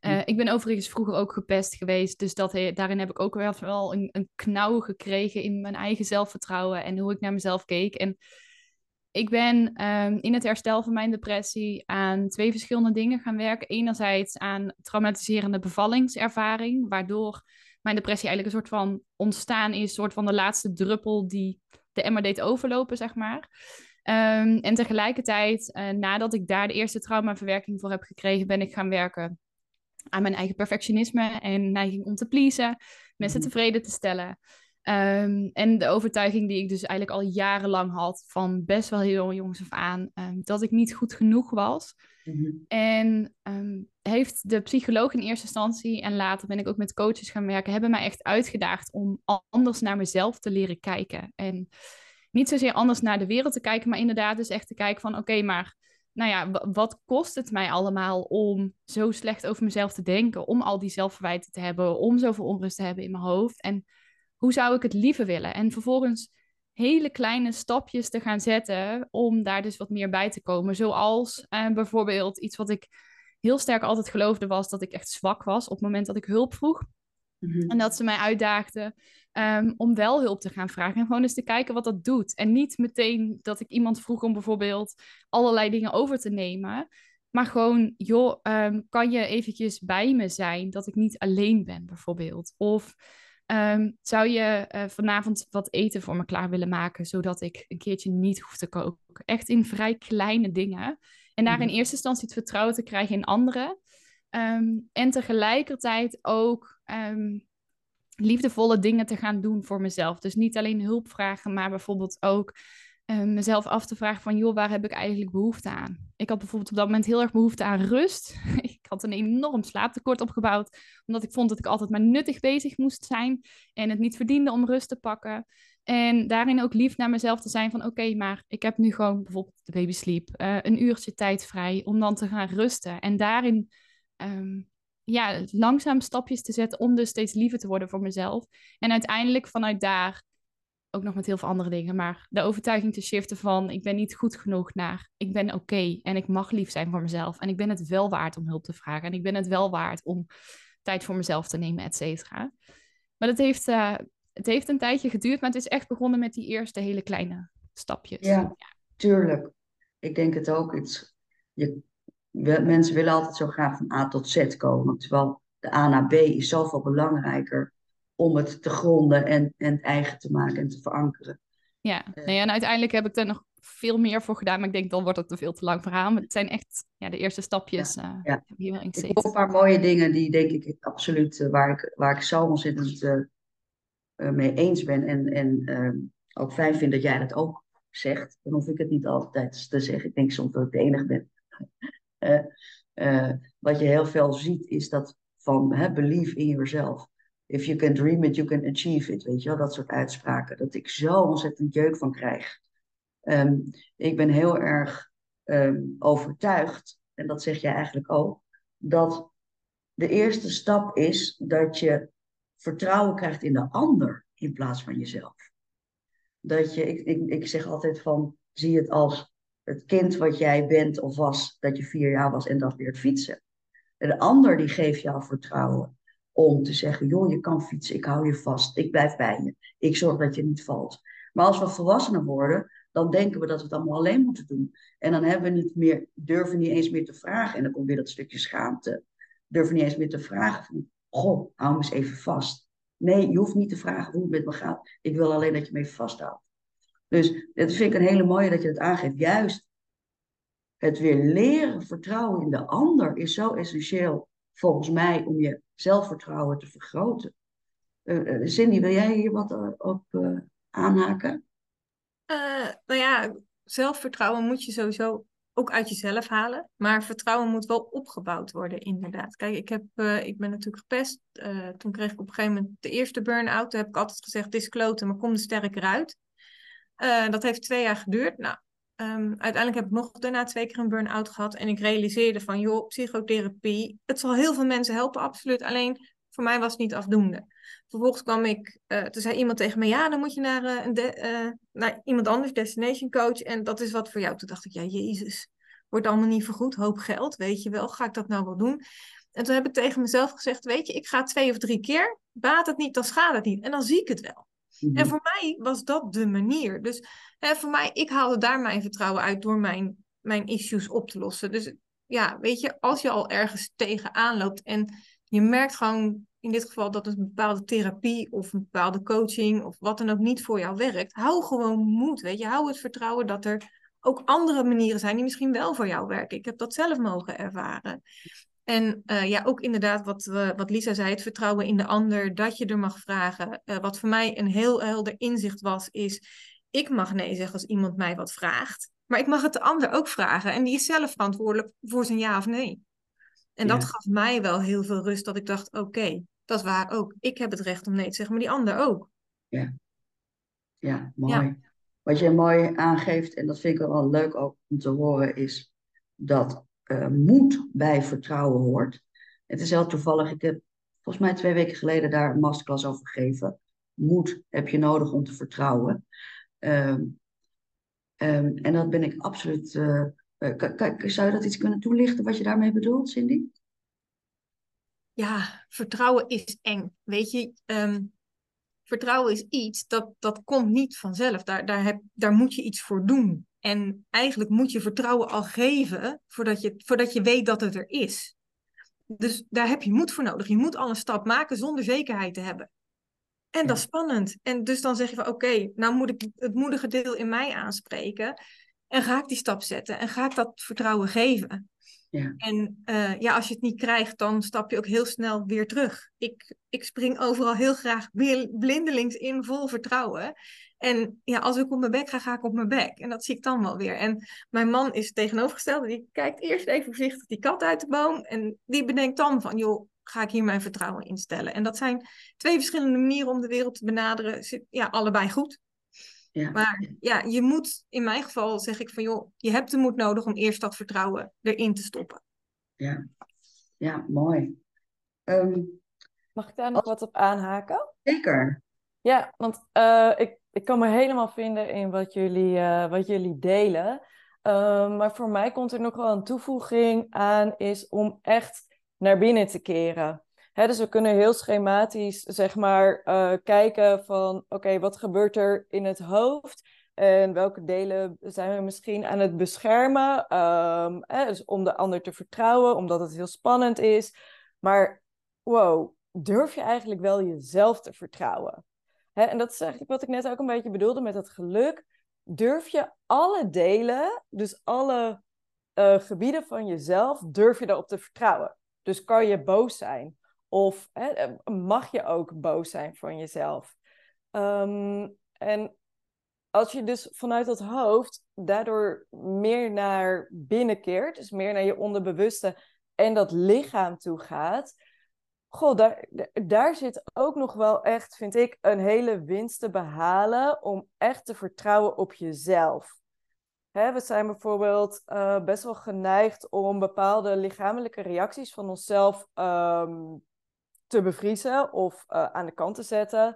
Uh, ik ben overigens vroeger ook gepest geweest, dus dat, daarin heb ik ook wel een, een knauw gekregen in mijn eigen zelfvertrouwen en hoe ik naar mezelf keek. En ik ben um, in het herstel van mijn depressie aan twee verschillende dingen gaan werken. Enerzijds aan traumatiserende bevallingservaring, waardoor mijn depressie eigenlijk een soort van ontstaan is, een soort van de laatste druppel die de emmer deed overlopen, zeg maar. Um, en tegelijkertijd, uh, nadat ik daar de eerste traumaverwerking voor heb gekregen, ben ik gaan werken aan mijn eigen perfectionisme en neiging om te pleasen, mensen mhm. tevreden te stellen. Um, en de overtuiging die ik dus eigenlijk al jarenlang had, van best wel heel jongs af aan, um, dat ik niet goed genoeg was. Mhm. En um, heeft de psycholoog in eerste instantie en later ben ik ook met coaches gaan werken, hebben mij echt uitgedaagd om anders naar mezelf te leren kijken. En niet zozeer anders naar de wereld te kijken, maar inderdaad dus echt te kijken van oké, maar nou ja, wat kost het mij allemaal om zo slecht over mezelf te denken, om al die zelfverwijten te hebben, om zoveel onrust te hebben in mijn hoofd en hoe zou ik het liever willen? En vervolgens hele kleine stapjes te gaan zetten om daar dus wat meer bij te komen. Zoals uh, bijvoorbeeld iets wat ik heel sterk altijd geloofde was dat ik echt zwak was op het moment dat ik hulp vroeg. Mhm. En dat ze mij uitdaagden ehm, om wel hulp te gaan vragen. En gewoon eens te kijken wat dat doet. En niet meteen dat ik iemand vroeg om bijvoorbeeld allerlei dingen over te nemen. Maar gewoon, joh, ehm, kan je eventjes bij me zijn dat ik niet alleen ben, bijvoorbeeld? Of Ehm, zou je uh, vanavond wat eten voor me klaar willen maken, zodat ik een keertje niet hoef te koken? Echt in vrij kleine dingen. En daar in mhm. eerste instantie het vertrouwen te krijgen in anderen. Ehm, en tegelijkertijd ook ehm, liefdevolle dingen te gaan doen voor mezelf. Dus niet alleen hulp vragen, maar bijvoorbeeld ook um, mezelf af te vragen van, joh, waar heb ik eigenlijk behoefte aan? Ik had bijvoorbeeld op dat moment heel erg behoefte aan rust. ik had een enorm slaaptekort opgebouwd, omdat ik vond dat ik altijd maar nuttig bezig moest zijn en het niet verdiende om rust te pakken. En daarin ook lief naar mezelf te zijn van oké, maar ik heb nu gewoon bijvoorbeeld de baby sleep, uh, een uurtje tijd vrij om dan te gaan rusten. En daarin um, ja, langzaam stapjes te zetten om dus steeds liever te worden voor mezelf. En uiteindelijk vanuit daar ook nog met heel veel andere dingen, maar de overtuiging te shiften van ik ben niet goed genoeg naar ik ben oké en ik mag lief zijn voor mezelf en ik ben het wel waard om hulp te vragen en ik ben het wel waard om tijd voor mezelf te nemen, et cetera. Maar dat heeft, uh, het heeft een tijdje geduurd, maar het is echt begonnen met die eerste hele kleine stapjes. Ja, tuurlijk. Ik denk het ook. Je, mensen willen altijd zo graag van A tot Z komen, terwijl de A naar B is zoveel belangrijker om het te gronden en, en eigen te maken en te verankeren. Ja, uh, nee, en uiteindelijk heb ik er nog veel meer voor gedaan, maar ik denk dan wordt het een veel te lang verhaal. Maar het zijn echt ja, de eerste stapjes. Ja, uh, ja. Hier wel ik heb een paar mooie dingen die denk ik absoluut, uh, waar, ik, waar ik zo ontzettend mee eens ben. En, en ehm, ook fijn vind dat jij dat ook zegt. Dan hoef ik het niet altijd te zeggen. Ik denk soms dat ik de enige ben. wat je heel veel ziet is dat van hè, believe in yourself. If you can dream it, you can achieve it. Weet je wel, dat soort uitspraken. Dat ik zo ontzettend jeuk van krijg. Um, ik ben heel erg um, overtuigd, en dat zeg jij eigenlijk ook, dat de eerste stap is dat je vertrouwen krijgt in de ander in plaats van jezelf. Dat je, ik, ik, ik zeg altijd van, zie het als het kind wat jij bent of was, dat je vier jaar was en dat leert fietsen. En de ander die geeft jou vertrouwen om te zeggen, joh, je kan fietsen, ik hou je vast, ik blijf bij je, ik zorg dat je niet valt. Maar als we volwassenen worden, dan denken we dat we het allemaal alleen moeten doen. En dan hebben we niet meer, durven niet eens meer te vragen. En dan komt weer dat stukje schaamte. Durven niet eens meer te vragen van, goh, hou me eens even vast. Nee, je hoeft niet te vragen hoe het met me gaat. Ik wil alleen dat je me even vasthoudt. Dus dat vind ik een hele mooie dat je het aangeeft. Juist het weer leren vertrouwen in de ander is zo essentieel volgens mij om je zelfvertrouwen te vergroten. Uh, Cindy, wil jij hier wat op uh, aanhaken? nou ja, zelfvertrouwen moet je sowieso ook uit jezelf halen. Maar vertrouwen moet wel opgebouwd worden, inderdaad. Kijk, ik, heb, ik ben natuurlijk gepest. toen kreeg ik op een gegeven moment de eerste burn-out. Toen heb ik altijd gezegd, dit is kloten, maar kom er sterker uit. dat heeft twee jaar geduurd. Nou, Um, uiteindelijk heb ik nog daarna twee keer een burn-out gehad. En ik realiseerde van, joh, psychotherapie, het zal heel veel mensen helpen, absoluut. Alleen, voor mij was het niet afdoende. Vervolgens kwam ik, uh, toen zei iemand tegen me, ja, dan moet je naar, uh, een uh, naar iemand anders, destination coach. En dat is wat voor jou. Toen dacht ik, ja, jezus, wordt allemaal niet vergoed. Hoop geld, weet je wel. Ga ik dat nou wel doen? En toen heb ik tegen mezelf gezegd, weet je, ik ga twee of drie keer. Baat het niet, dan schaadt het niet. En dan zie ik het wel. Mm-hmm. En voor mij was dat de manier. Dus hè, voor mij, ik haalde daar mijn vertrouwen uit door mijn, mijn issues op te lossen. Dus ja, weet je, als je al ergens tegenaan loopt en je merkt gewoon in dit geval dat een bepaalde therapie of een bepaalde coaching of wat dan ook niet voor jou werkt, hou gewoon moed, weet je. Hou het vertrouwen dat er ook andere manieren zijn die misschien wel voor jou werken. Ik heb dat zelf mogen ervaren. En uh, ja, ook inderdaad wat, uh, wat Lisa zei, het vertrouwen in de ander, dat je er mag vragen. Uh, wat voor mij een heel helder inzicht was, is ik mag nee zeggen als iemand mij wat vraagt. Maar ik mag het de ander ook vragen. En die is zelf verantwoordelijk voor zijn ja of nee. En ja. dat gaf mij wel heel veel rust, dat ik dacht, oké, okay, dat is waar ook. Ik heb het recht om nee te zeggen, maar die ander ook. Ja, ja mooi. Ja. Wat jij mooi aangeeft, en dat vind ik wel leuk ook om te horen, is dat uh, moed bij vertrouwen hoort. Het is heel toevallig, ik heb volgens mij twee weken geleden daar een masterclass over gegeven. Moed heb je nodig om te vertrouwen. Um, um, en dat ben ik absoluut. Uh, zou je dat iets kunnen toelichten wat je daarmee bedoelt, Cindy? Ja, vertrouwen is eng. Weet je, um, vertrouwen is iets dat, dat komt niet vanzelf. Daar, daar, heb, daar moet je iets voor doen. En eigenlijk moet je vertrouwen al geven voordat je, voordat je weet dat het er is. Dus daar heb je moed voor nodig. Je moet al een stap maken zonder zekerheid te hebben. En dat is spannend. En dus dan zeg je van oké, okay, nou moet ik het moedige deel in mij aanspreken. En ga ik die stap zetten en ga ik dat vertrouwen geven. Ja. En uh, ja, als je het niet krijgt, dan stap je ook heel snel weer terug. Ik, ik spring overal heel graag blindelings in, vol vertrouwen. En ja, als ik op mijn bek ga, ga ik op mijn bek. En dat zie ik dan wel weer. En mijn man is tegenovergesteld. Die kijkt eerst even voorzichtig die kat uit de boom. En die bedenkt dan van, joh, ga ik hier mijn vertrouwen instellen? En dat zijn twee verschillende manieren om de wereld te benaderen. Ja, allebei goed. Ja. Maar ja, je moet, in mijn geval zeg ik van joh, je hebt de moed nodig om eerst dat vertrouwen erin te stoppen. Ja, ja mooi. Ehm, Mag ik daar nog wat op aanhaken? Zeker. Ja, want uh, ik, ik kan me helemaal vinden in wat jullie, uh, wat jullie delen. Uh, maar voor mij komt er nog wel een toevoeging aan, is om echt naar binnen te keren dus we kunnen heel schematisch zeg maar uh, kijken van oké, wat gebeurt er in het hoofd? En welke delen zijn we misschien aan het beschermen? Um, dus om de ander te vertrouwen, omdat het heel spannend is. Maar wow, durf je eigenlijk wel jezelf te vertrouwen? Hè, en dat is eigenlijk wat ik net ook een beetje bedoelde met het geluk. Durf je alle delen, dus alle uh, gebieden van jezelf, durf je daarop te vertrouwen? Dus kan je boos zijn? Of hè, eh, mag je ook boos zijn van jezelf? Ehm, en als je dus vanuit dat hoofd daardoor meer naar binnen keert, dus meer naar je onderbewuste en dat lichaam toe gaat, goh, daar, daar zit ook nog wel echt, vind ik, een hele winst te behalen om echt te vertrouwen op jezelf. Hè, we zijn bijvoorbeeld uh, best wel geneigd om bepaalde lichamelijke reacties van onszelf um, te bevriezen of uh, aan de kant te zetten.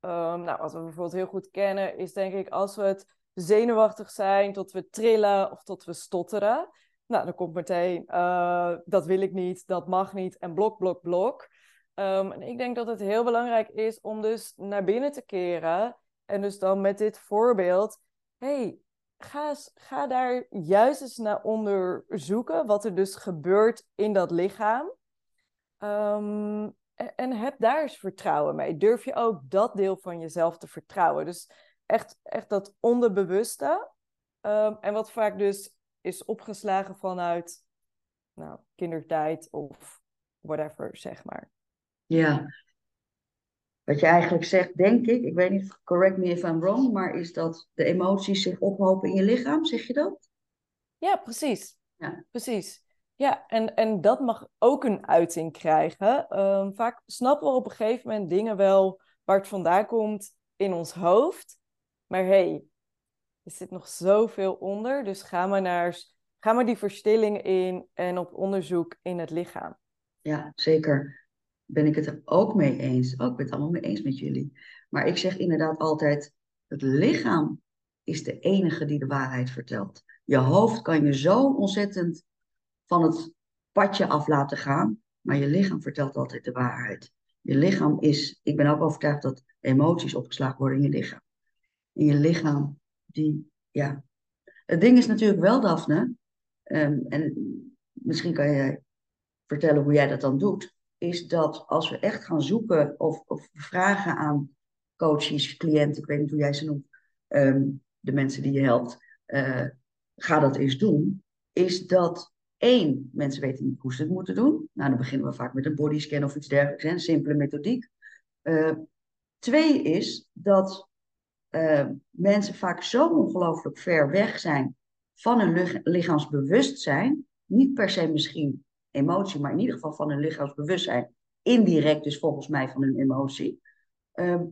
Um, nou, wat we bijvoorbeeld heel goed kennen, is denk ik als we het zenuwachtig zijn, tot we trillen of tot we stotteren. Nou, dan komt meteen, uh, dat wil ik niet, dat mag niet en blok, blok, blok. Um, en ik denk dat het heel belangrijk is om dus naar binnen te keren. En dus dan met dit voorbeeld, hey, ga, ga daar juist eens naar onderzoeken wat er dus gebeurt in dat lichaam. Um, en heb daar eens vertrouwen mee. Durf je ook dat deel van jezelf te vertrouwen. Dus echt, echt dat onderbewuste. Um, en wat vaak dus is opgeslagen vanuit nou, kindertijd of whatever, zeg maar. Ja. Wat je eigenlijk zegt, denk ik, ik weet niet, correct me if I'm wrong, maar is dat de emoties zich ophopen in je lichaam, zeg je dat? Ja, precies. Ja. Precies. Ja, en, en dat mag ook een uiting krijgen. Um, vaak snappen we op een gegeven moment dingen wel waar het vandaan komt in ons hoofd. Maar hey, er zit nog zoveel onder. Dus ga maar, naar, ga maar die verstilling in en op onderzoek in het lichaam. Ja, zeker. Ben ik het er ook mee eens. Ook oh, ik ben het allemaal mee eens met jullie. Maar ik zeg inderdaad altijd: het lichaam is de enige die de waarheid vertelt. Je hoofd kan je zo ontzettend van het padje af laten gaan, maar je lichaam vertelt altijd de waarheid. Je lichaam is, ik ben ook overtuigd dat emoties opgeslagen worden in je lichaam. In je lichaam, die, ja. Het ding is natuurlijk wel, Daphne, um, en misschien kan je vertellen hoe jij dat dan doet, is dat als we echt gaan zoeken of, of vragen aan coaches, cliënten, ik weet niet hoe jij ze noemt, um, de mensen die je helpt, uh, ga dat eens doen, is dat Eén, mensen weten niet hoe ze het moeten doen. Nou, dan beginnen we vaak met een bodyscan of iets dergelijks, een simpele methodiek. Uh, twee is dat uh, mensen vaak zo ongelooflijk ver weg zijn van hun lichaamsbewustzijn. Niet per se misschien emotie, maar in ieder geval van hun lichaamsbewustzijn. Indirect dus volgens mij van hun emotie. Uh,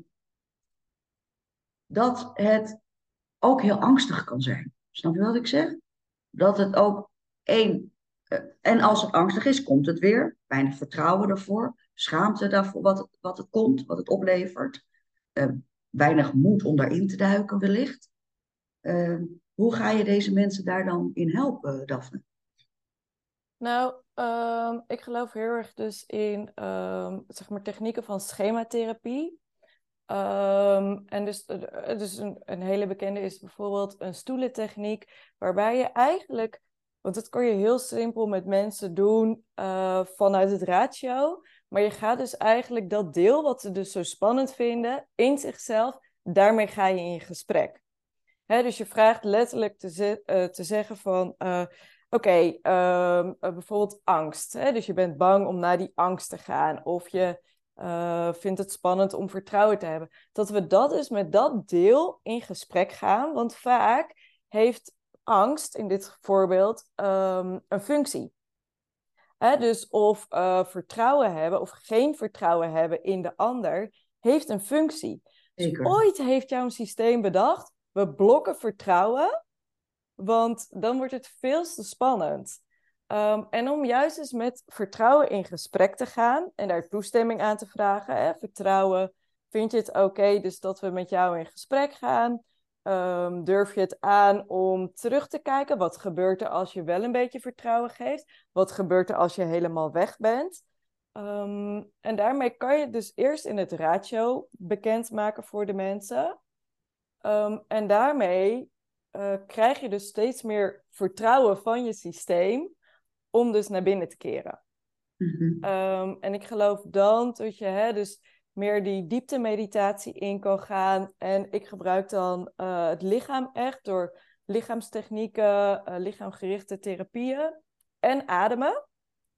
dat het ook heel angstig kan zijn. Snap je wat ik zeg? Dat het ook één eh, en als het angstig is, komt het weer. Weinig vertrouwen ervoor. Schaamte daarvoor wat het, wat het komt, wat het oplevert. Uh, weinig moed om daarin te duiken, wellicht. Uh, hoe ga je deze mensen daar dan in helpen, Daphne? Nou, um, ik geloof heel erg dus in um, zeg maar technieken van schematherapie. Um, en dus, dus een, een hele bekende is bijvoorbeeld een stoelentechniek, waarbij je eigenlijk want dat kan je heel simpel met mensen doen uh, vanuit het ratio. Maar je gaat dus eigenlijk dat deel wat ze dus zo spannend vinden in zichzelf, daarmee ga je in gesprek. Dus je vraagt letterlijk te, te zeggen van, oké, ehm, eh, bijvoorbeeld angst. Hè? Dus je bent bang om naar die angst te gaan. Of je uh, vindt het spannend om vertrouwen te hebben. Dat we dat dus met dat deel in gesprek gaan. Want vaak heeft angst, in dit voorbeeld, um, een functie. Hè? Dus of uh, vertrouwen hebben of geen vertrouwen hebben in de ander, heeft een functie. Dus ooit heeft jouw systeem bedacht, we blokken vertrouwen want dan wordt het veel te spannend. Um, en om juist eens met vertrouwen in gesprek te gaan en daar toestemming aan te vragen. Hè? Vertrouwen, vind je het oké dus dat we met jou in gesprek gaan? Um, durf je het aan om terug te kijken? Wat gebeurt er als je wel een beetje vertrouwen geeft? Wat gebeurt er als je helemaal weg bent? Um, en daarmee kan je dus eerst in het ratio bekendmaken voor de mensen. en daarmee uh, krijg je dus steeds meer vertrouwen van je systeem om dus naar binnen te keren. Mhm. Ehm, en ik geloof dan dat je hè, dus meer die diepte meditatie in kan gaan. En ik gebruik dan uh, het lichaam echt door lichaamstechnieken, uh, lichaamgerichte therapieën en ademen.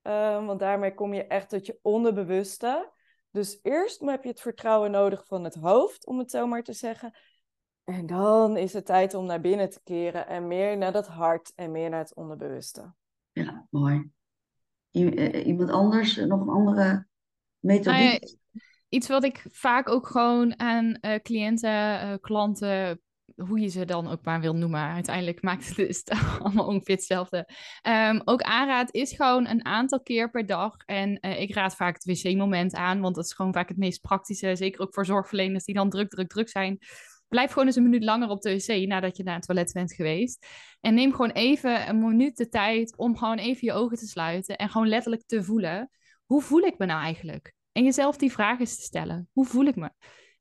Um, want daarmee kom je echt tot je onderbewuste. Dus eerst heb je het vertrouwen nodig van het hoofd, om het zo maar te zeggen. En dan is het tijd om naar binnen te keren en meer naar dat hart en meer naar het onderbewuste. Ja, mooi. Eh, iemand anders, nog een andere methodiek? Nou iets wat ik vaak ook gewoon aan uh, cliënten, uh, klanten, hoe je ze dan ook maar wil noemen. Uiteindelijk maakt het dus allemaal ongeveer hetzelfde. Um, ook aanraad is gewoon een aantal keer per dag. En uh, ik raad vaak het wc-moment aan, want dat is gewoon vaak het meest praktische. Zeker ook voor zorgverleners die dan druk, druk, druk zijn. Blijf gewoon eens een minuut langer op de wc nadat je naar het toilet bent geweest. En neem gewoon even een minuut de tijd om gewoon even je ogen te sluiten. En gewoon letterlijk te voelen. Hoe voel ik me nou eigenlijk? En jezelf die vraag eens te stellen. Hoe voel ik me?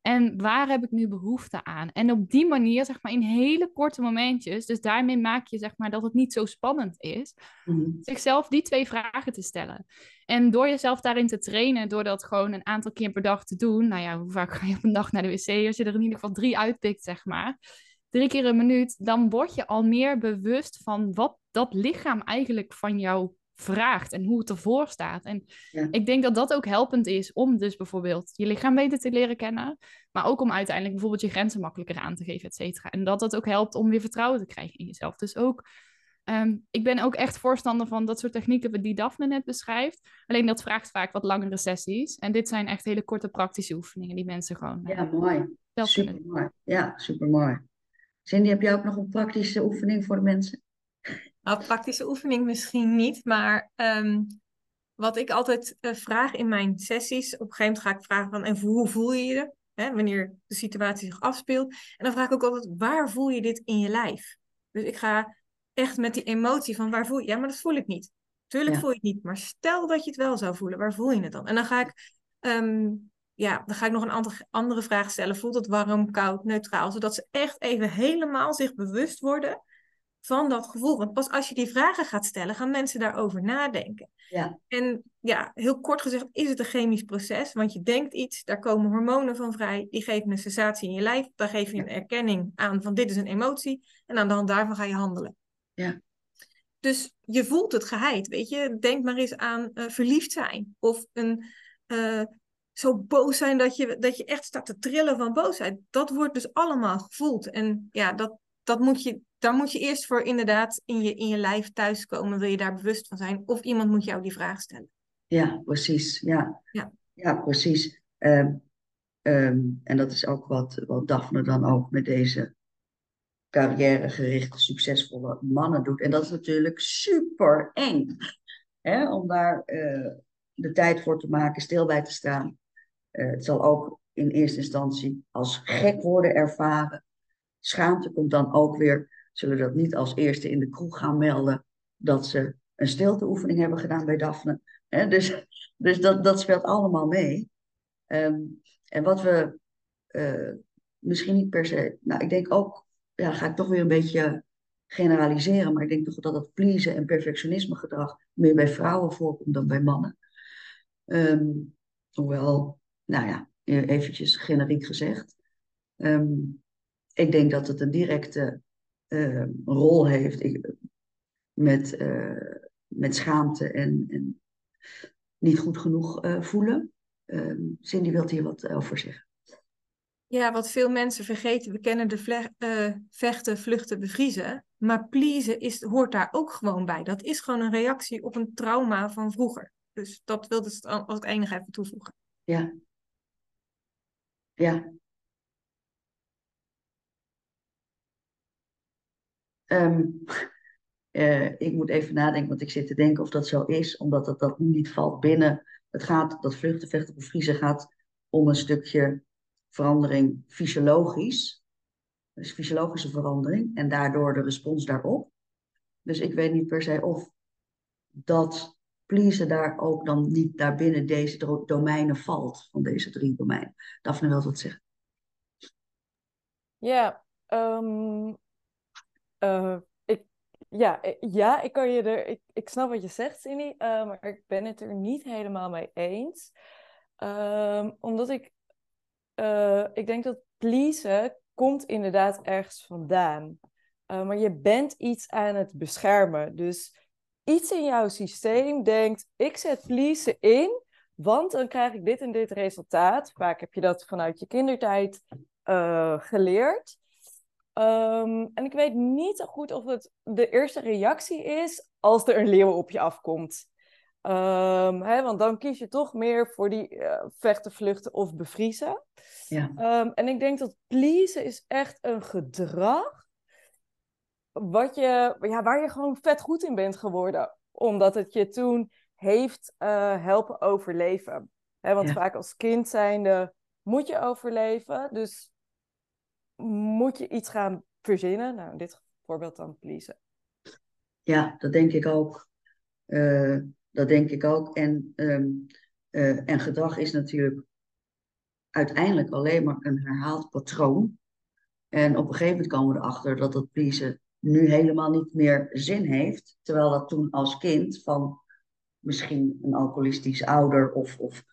En waar heb ik nu behoefte aan? En op die manier, zeg maar, in hele korte momentjes, dus daarmee maak je, zeg maar, dat het niet zo spannend is, mhm. zichzelf die twee vragen te stellen. En door jezelf daarin te trainen, door dat gewoon een aantal keer per dag te doen, nou ja, hoe vaak ga je op een dag naar de wc? Als je er in ieder geval drie uitpikt, zeg maar, drie keer een minuut, dan word je al meer bewust van wat dat lichaam eigenlijk van jou vraagt en hoe het ervoor staat. En ik denk dat dat ook helpend is om dus bijvoorbeeld je lichaam beter te leren kennen, maar ook om uiteindelijk bijvoorbeeld je grenzen makkelijker aan te geven, et cetera. En dat dat ook helpt om weer vertrouwen te krijgen in jezelf. Dus ook, um, ik ben ook echt voorstander van dat soort technieken die Daphne net beschrijft. Alleen dat vraagt vaak wat langere sessies. En dit zijn echt hele korte praktische oefeningen die mensen gewoon. Ja, mooi. Super mooi. Ja, super mooi. Cindy, heb jij ook nog een praktische oefening voor de mensen? Nou, praktische oefening misschien niet, maar ehm, wat ik altijd uh, vraag in mijn sessies, op een gegeven moment ga ik vragen van, en hoe voel je je? Hè, wanneer de situatie zich afspeelt. En dan vraag ik ook altijd, waar voel je dit in je lijf? Dus ik ga echt met die emotie van, waar voel je? Ja, maar dat voel ik niet. Tuurlijk voel je het niet, maar stel dat je het wel zou voelen, waar voel je het dan? En dan ga ik, ehm, ja, dan ga ik nog een andere, andere vraag stellen. Voelt het warm, koud, neutraal? Zodat ze echt even helemaal zich bewust worden van dat gevoel. Want pas als je die vragen gaat stellen, gaan mensen daarover nadenken. Ja. En ja, heel kort gezegd is het een chemisch proces, want je denkt iets, daar komen hormonen van vrij, die geven een sensatie in je lijf, daar geef je een erkenning aan van dit is een emotie, en aan de hand daarvan ga je handelen. Ja. Dus je voelt het geheid, weet je. Denk maar eens aan uh, verliefd zijn of een... Uh, zo boos zijn dat je, dat je echt staat te trillen van boosheid. Dat wordt dus allemaal gevoeld. En ja, dat, dat moet je, daar moet je eerst voor inderdaad in je, in je lijf thuiskomen. Wil je daar bewust van zijn? Of iemand moet jou die vraag stellen. Ja, precies. Ja, ja. ja precies. Ehm, ehm, en dat is ook wat, wat Daphne dan ook met deze carrièregerichte, succesvolle mannen doet. En dat is natuurlijk super eng. Hè? Om daar uh, de tijd voor te maken, stil bij te staan. Uh, het zal ook in eerste instantie als gek worden ervaren. Schaamte komt dan ook weer, zullen dat niet als eerste in de kroeg gaan melden dat ze een stilteoefening hebben gedaan bij Daphne. dus dus dat, dat speelt allemaal mee. Ehm, en wat we uh, misschien niet per se, nou ik denk ook, ja, ga ik toch weer een beetje generaliseren, maar ik denk toch dat het pleasen en perfectionisme gedrag meer bij vrouwen voorkomt dan bij mannen. Um, hoewel, nou ja, eventjes generiek gezegd. Um, ik denk dat het een directe uh, rol heeft. Ik, met, met schaamte en, en niet goed genoeg voelen. Um, Cindy wilt hier wat over zeggen. Ja, wat veel mensen vergeten, we kennen de uh, vechten, vluchten, bevriezen. Maar pleasen is, hoort daar ook gewoon bij. Dat is gewoon een reactie op een trauma van vroeger. Dus dat wilde ik als ik enige even toevoegen. Ja. Ja. Um, ik moet even nadenken, want ik zit te denken of dat zo is, omdat dat, dat niet valt binnen. Het gaat, dat vluchten, vechten, bevriezen gaat om een stukje verandering fysiologisch. Dus fysiologische verandering en daardoor de respons daarop. Dus ik weet niet per se of dat pleasen daar ook dan niet daar binnen deze domeinen valt, van deze drie domeinen. Daphne wil wat zeggen. Ja, um, ik, ja, eh, ja, ik kan je er, ik, ik snap wat je zegt, Cindy, uh, maar ik ben het er niet helemaal mee eens. Um, omdat ik ik denk dat pleasen komt inderdaad ergens vandaan. Maar je bent iets aan het beschermen. Dus iets in jouw systeem denkt, ik zet pleasen in, want dan krijg ik dit en dit resultaat. Vaak heb je dat vanuit je kindertijd geleerd. Um, en ik weet niet zo goed of het de eerste reactie is als er een leeuw op je afkomt. Um, hè, want dan kies je toch meer voor die uh, vechten, vluchten of bevriezen. Ja. Um, en ik denk dat pleasen is echt een gedrag wat je, ja, waar je gewoon vet goed in bent geworden. Omdat het je toen heeft uh, helpen overleven. Hè, want vaak als kind zijnde moet je overleven. Dus moet je iets gaan verzinnen. Nou, in dit voorbeeld dan pleasen. Ja, dat denk ik ook. Uh, dat denk ik ook. En, um, uh, en gedrag is natuurlijk uiteindelijk alleen maar een herhaald patroon. En op een gegeven moment komen we erachter dat dat pleasen nu helemaal niet meer zin heeft. Terwijl dat toen als kind van misschien een alcoholistisch ouder of, of,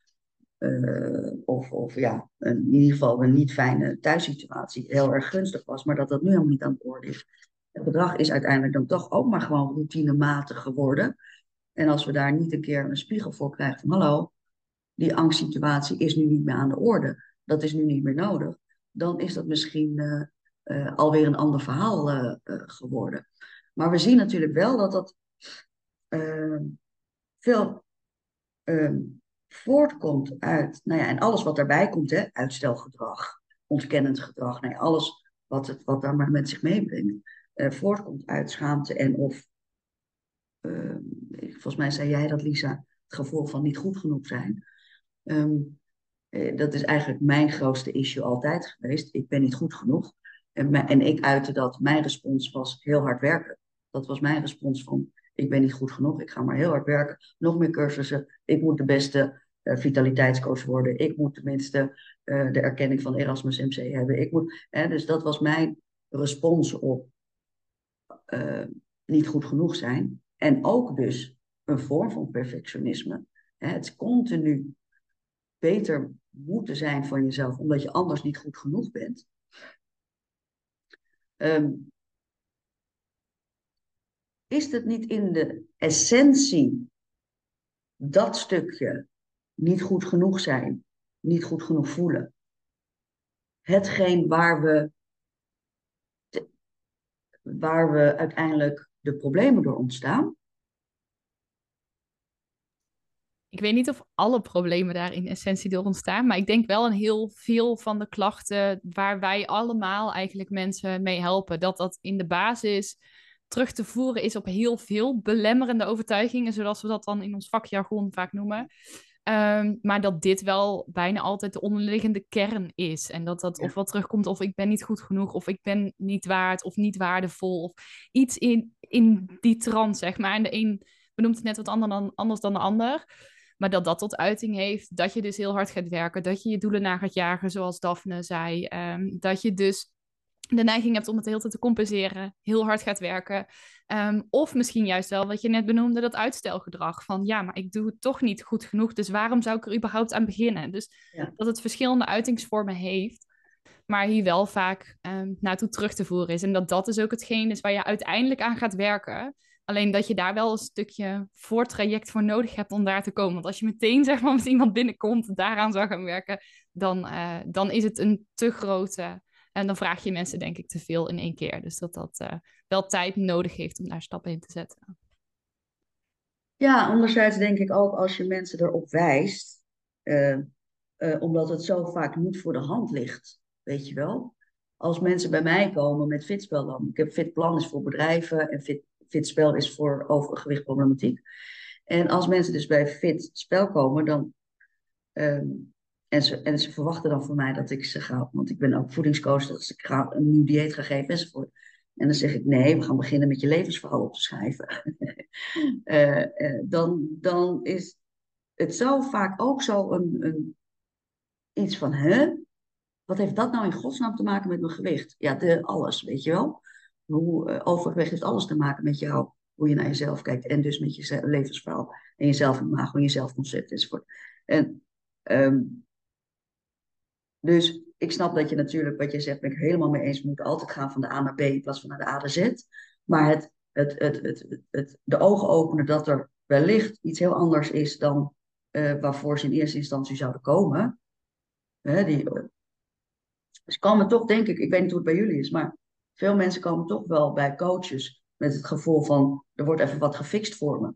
uh, of, of ja, in ieder geval een niet fijne thuissituatie heel erg gunstig was. Maar dat dat nu helemaal niet aan de orde is. Het gedrag is uiteindelijk dan toch ook maar gewoon routinematig geworden. En als we daar niet een keer een spiegel voor krijgen van hallo, die angstsituatie is nu niet meer aan de orde, dat is nu niet meer nodig, dan is dat misschien uh, uh, alweer een ander verhaal geworden. Maar we zien natuurlijk wel dat dat veel ehm, voortkomt uit, nou ja, en alles wat daarbij komt, hè, uitstelgedrag, ontkennend gedrag, ja, alles wat, het, wat daar maar met zich meebrengt, voortkomt uit schaamte en of Ehm, volgens mij zei jij dat, Lisa, het gevoel van niet goed genoeg zijn. Ehm, eh, dat is eigenlijk mijn grootste issue altijd geweest. Ik ben niet goed genoeg. En, en ik uitte dat. Mijn respons was heel hard werken. Dat was mijn respons van, ik ben niet goed genoeg. Ik ga maar heel hard werken. Nog meer cursussen. Ik moet de beste vitaliteitscoach worden. Ik moet tenminste uh, de erkenning van Erasmus MC hebben. Ik moet, hè, dus dat was mijn respons op uh, niet goed genoeg zijn. En ook dus een vorm van perfectionisme. Het continu beter moeten zijn van jezelf, omdat je anders niet goed genoeg bent. Um, is het niet in de essentie dat stukje niet goed genoeg zijn, niet goed genoeg voelen? Hetgeen waar we, waar we uiteindelijk de problemen door ontstaan? Ik weet niet of alle problemen daar in essentie door ontstaan, maar ik denk wel een heel veel van de klachten waar wij allemaal eigenlijk mensen mee helpen, dat dat in de basis terug te voeren is op heel veel belemmerende overtuigingen, zoals we dat dan in ons vakjargon vaak noemen. Um, maar dat dit wel bijna altijd de onderliggende kern is. En dat dat of wat terugkomt of ik ben niet goed genoeg, of ik ben niet waard, of niet waardevol, of iets in, in die trant, zeg maar. En de een benoemt het net wat ander dan, anders dan de ander. Maar dat dat tot uiting heeft dat je dus heel hard gaat werken, dat je je doelen na gaat jagen, zoals Daphne zei. Um, dat je dus de neiging hebt om het de hele tijd te compenseren, heel hard gaat werken. Ehm, of misschien juist wel wat je net benoemde, dat uitstelgedrag. Van ja, maar ik doe het toch niet goed genoeg, dus waarom zou ik er überhaupt aan beginnen? Dus dat het verschillende uitingsvormen heeft, maar hier wel vaak um, naartoe terug te voeren is. En dat dat dus ook hetgeen is waar je uiteindelijk aan gaat werken. Alleen dat je daar wel een stukje voortraject voor nodig hebt om daar te komen. Want als je meteen zeg maar met iemand binnenkomt, daaraan zou gaan werken, dan, uh, dan is het een te grote. En dan vraag je mensen denk ik te veel in één keer. Dus dat dat uh, wel tijd nodig heeft om daar stappen in te zetten. Ja, anderzijds denk ik ook als je mensen erop wijst, uh, omdat het zo vaak niet voor de hand ligt, weet je wel. Als mensen bij mij komen met fitspel dan. Ik heb fitplan is voor bedrijven en fit, fitspel is voor overgewichtproblematiek. En als mensen dus bij fit spel komen, dan um, en ze, en ze verwachten dan van mij dat ik ze ga, want ik ben ook voedingscoach, dat ik ga een nieuw dieet ga geven enzovoort. En dan zeg ik, nee, we gaan beginnen met je levensverhaal op te schrijven. uh, uh, dan, dan is het zo vaak ook zo een, een, iets van, hè? Wat heeft dat nou in godsnaam te maken met mijn gewicht? Ja, de, alles, weet je wel. Hoe, uh, overgewicht heeft alles te maken met jou, hoe je naar jezelf kijkt. En dus met je levensverhaal. En jezelf en je zelfconcept enzovoort. En um, dus ik snap dat je natuurlijk, wat je zegt, ben ik helemaal mee eens. We moeten altijd gaan van de A naar B in plaats van naar de A naar Z. Maar het, het, het, het, het, de ogen openen dat er wellicht iets heel anders is dan uh, waarvoor ze in eerste instantie zouden komen. Hè, die, dus komen toch, denk ik, ik weet niet hoe het bij jullie is, maar veel mensen komen toch wel bij coaches met het gevoel van er wordt even wat gefixt voor me.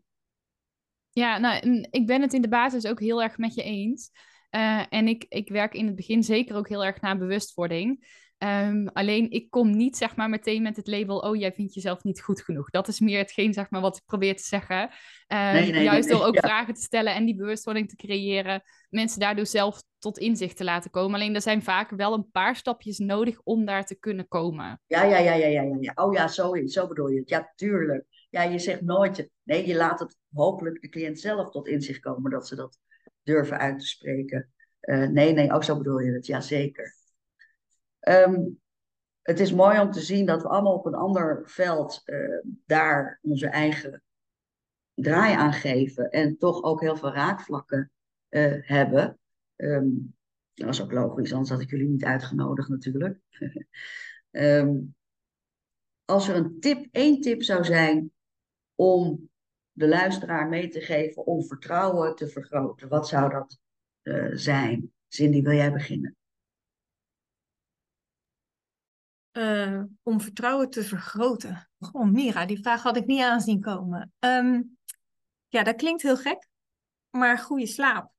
Ja, nou, ik ben het in de basis ook heel erg met je eens. Uh, en ik, ik werk in het begin zeker ook heel erg naar bewustwording. Um, alleen ik kom niet zeg maar meteen met het label, oh jij vindt jezelf niet goed genoeg. Dat is meer hetgeen zeg maar wat ik probeer te zeggen. Um, nee, nee, juist nee, door ook ja. vragen te stellen en die bewustwording te creëren. Mensen daardoor zelf tot inzicht te laten komen. Alleen er zijn vaak wel een paar stapjes nodig om daar te kunnen komen. Ja, ja, ja, ja, ja. ja. Oh ja, zo, zo bedoel je het. Ja, tuurlijk. Ja, je zegt nooit, nee, je laat het hopelijk de cliënt zelf tot inzicht komen dat ze dat durven uit te spreken. Uh, nee, nee, ook zo bedoel je het, ja zeker. Um, het is mooi om te zien dat we allemaal op een ander veld uh, daar onze eigen draai aan geven en toch ook heel veel raakvlakken uh, hebben. Um, dat is ook logisch, anders had ik jullie niet uitgenodigd natuurlijk. um, als er een tip, één tip zou zijn om de luisteraar mee te geven om vertrouwen te vergroten? Wat zou dat uh, zijn? Cindy, wil jij beginnen? Uh, om vertrouwen te vergroten. Oh, Mira, die vraag had ik niet aanzien komen. Um, ja, dat klinkt heel gek, maar goede slaap.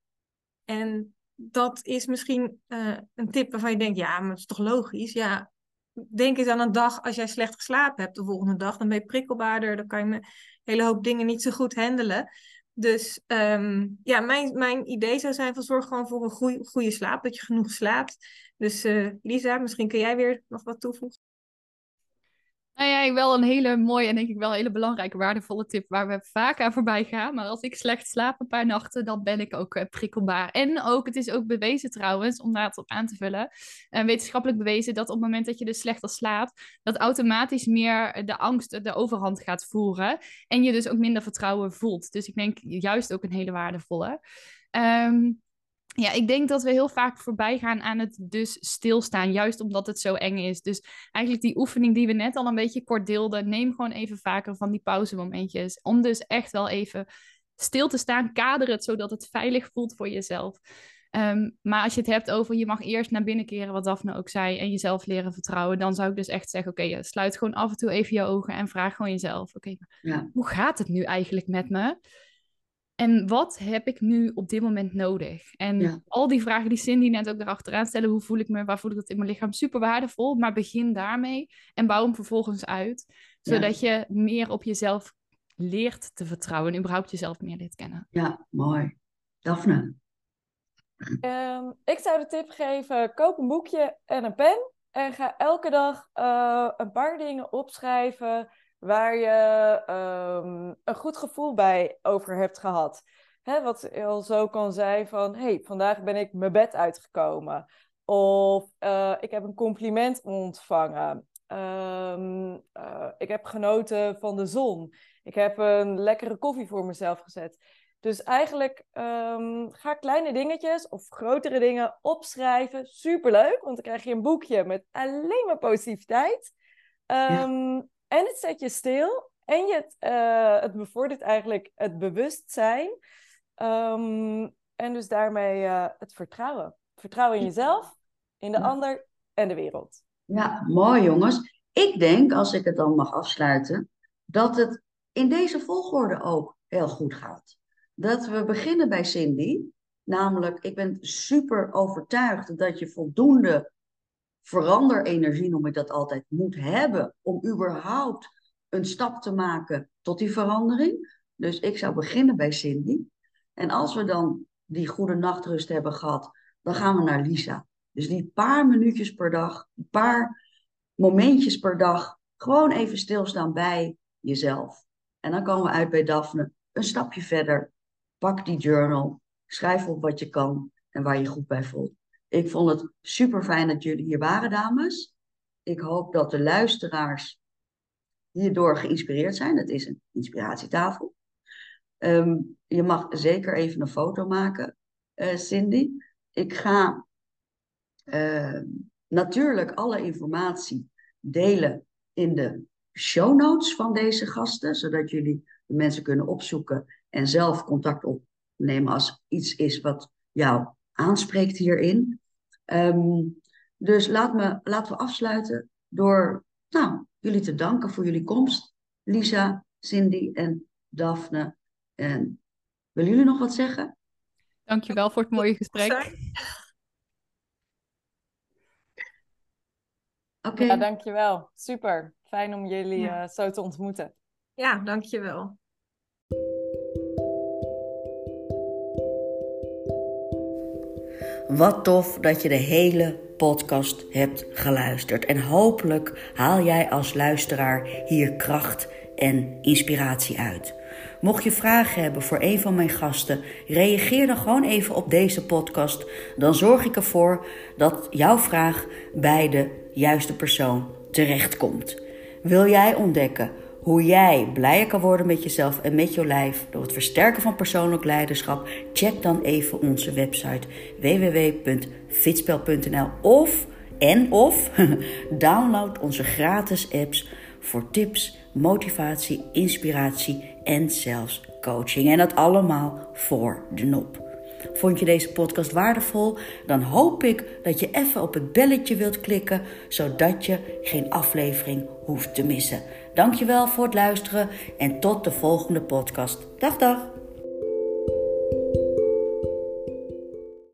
En dat is misschien uh, een tip waarvan je denkt, ja, maar dat is toch logisch? Ja, denk eens aan een dag als jij slecht geslapen hebt de volgende dag. Dan ben je prikkelbaarder, dan kan je een hele hoop dingen niet zo goed handelen. Dus um, ja, mijn, mijn idee zou zijn van zorg gewoon voor een goede, goede slaap, dat je genoeg slaapt. Dus uh, Lisa, misschien kun jij weer nog wat toevoegen. Nou ja, wel een hele mooie en denk ik wel een hele belangrijke, waardevolle tip waar we vaak aan voorbij gaan. Maar als ik slecht slaap een paar nachten, dan ben ik ook uh, prikkelbaar. En ook, het is ook bewezen trouwens, om daar op aan te vullen, uh, wetenschappelijk bewezen dat op het moment dat je dus slechter slaapt, dat automatisch meer de angst de overhand gaat voeren. En je dus ook minder vertrouwen voelt. Dus ik denk juist ook een hele waardevolle. Um, ja, ik denk dat we heel vaak voorbij gaan aan het dus stilstaan, juist omdat het zo eng is. Dus eigenlijk die oefening die we net al een beetje kort deelden, neem gewoon even vaker van die pauzemomentjes. Om dus echt wel even stil te staan, kader het zodat het veilig voelt voor jezelf. Um, maar als je het hebt over je mag eerst naar binnen keren, wat Daphne ook zei, en jezelf leren vertrouwen, dan zou ik dus echt zeggen: oké, okay, sluit gewoon af en toe even je ogen en vraag gewoon jezelf: oké, okay, ja. hoe gaat het nu eigenlijk met me? En wat heb ik nu op dit moment nodig? En ja. al die vragen die Cindy net ook erachteraan stellen, hoe voel ik me, waar voel ik het in mijn lichaam, super waardevol. Maar begin daarmee en bouw hem vervolgens uit, zodat ja. je meer op jezelf leert te vertrouwen en überhaupt jezelf meer leert kennen. Ja, mooi. Daphne? Um, ik zou de tip geven, koop een boekje en een pen en ga elke dag uh, een paar dingen opschrijven waar je um, een goed gevoel bij over hebt gehad. Hè, wat al zo kan zijn van, hey, vandaag ben ik mijn bed uitgekomen. Of uh, ik heb een compliment ontvangen. Um, uh, ik heb genoten van de zon. Ik heb een lekkere koffie voor mezelf gezet. Dus eigenlijk um, ga kleine dingetjes of grotere dingen opschrijven. Superleuk, want dan krijg je een boekje met alleen maar positiviteit. Um, ja. En het zet je stil En je het, uh, het bevordert eigenlijk het bewustzijn. Ehm, en dus daarmee uh, het vertrouwen. Vertrouwen in jezelf, in de ja. ander en de wereld. Ja, mooi jongens. Ik denk, als ik het dan mag afsluiten, dat het in deze volgorde ook heel goed gaat. Dat we beginnen bij Cindy. Namelijk, ik ben super overtuigd dat je voldoende veranderenergie, noem ik dat altijd, moet hebben om überhaupt een stap te maken tot die verandering. Dus ik zou beginnen bij Cindy. En als we dan die goede nachtrust hebben gehad, dan gaan we naar Lisa. Dus die paar minuutjes per dag, een paar momentjes per dag, gewoon even stilstaan bij jezelf. En dan komen we uit bij Daphne, een stapje verder. Pak die journal, schrijf op wat je kan en waar je goed bij voelt. Ik vond het super fijn dat jullie hier waren, dames. Ik hoop dat de luisteraars hierdoor geïnspireerd zijn. Het is een inspiratietafel. Um, je mag zeker even een foto maken, uh, Cindy. Ik ga uh, natuurlijk alle informatie delen in de show notes van deze gasten, zodat jullie de mensen kunnen opzoeken en zelf contact opnemen als iets is wat jou aanspreekt hierin. Um, dus laat me, laten we afsluiten door nou, jullie te danken voor jullie komst. Lisa, Cindy en Daphne. En willen jullie nog wat zeggen? Dankjewel voor het mooie gesprek. Oké. Okay. Ja, dankjewel. Super. Fijn om jullie ja. uh, zo te ontmoeten. Ja, dankjewel. Wat tof dat je de hele podcast hebt geluisterd. En hopelijk haal jij als luisteraar hier kracht en inspiratie uit. Mocht je vragen hebben voor een van mijn gasten, reageer dan gewoon even op deze podcast. Dan zorg ik ervoor dat jouw vraag bij de juiste persoon terechtkomt. Wil jij ontdekken hoe jij blijer kan worden met jezelf en met je lijf door het versterken van persoonlijk leiderschap? Check dan even onze website www.fitspel.nl of en of download onze gratis apps voor tips, motivatie, inspiratie en zelfs coaching. En dat allemaal voor de nop. Vond je deze podcast waardevol? Dan hoop ik dat je even op het belletje wilt klikken, zodat je geen aflevering hoeft te missen. Dankjewel voor het luisteren en tot de volgende podcast. Dag dag!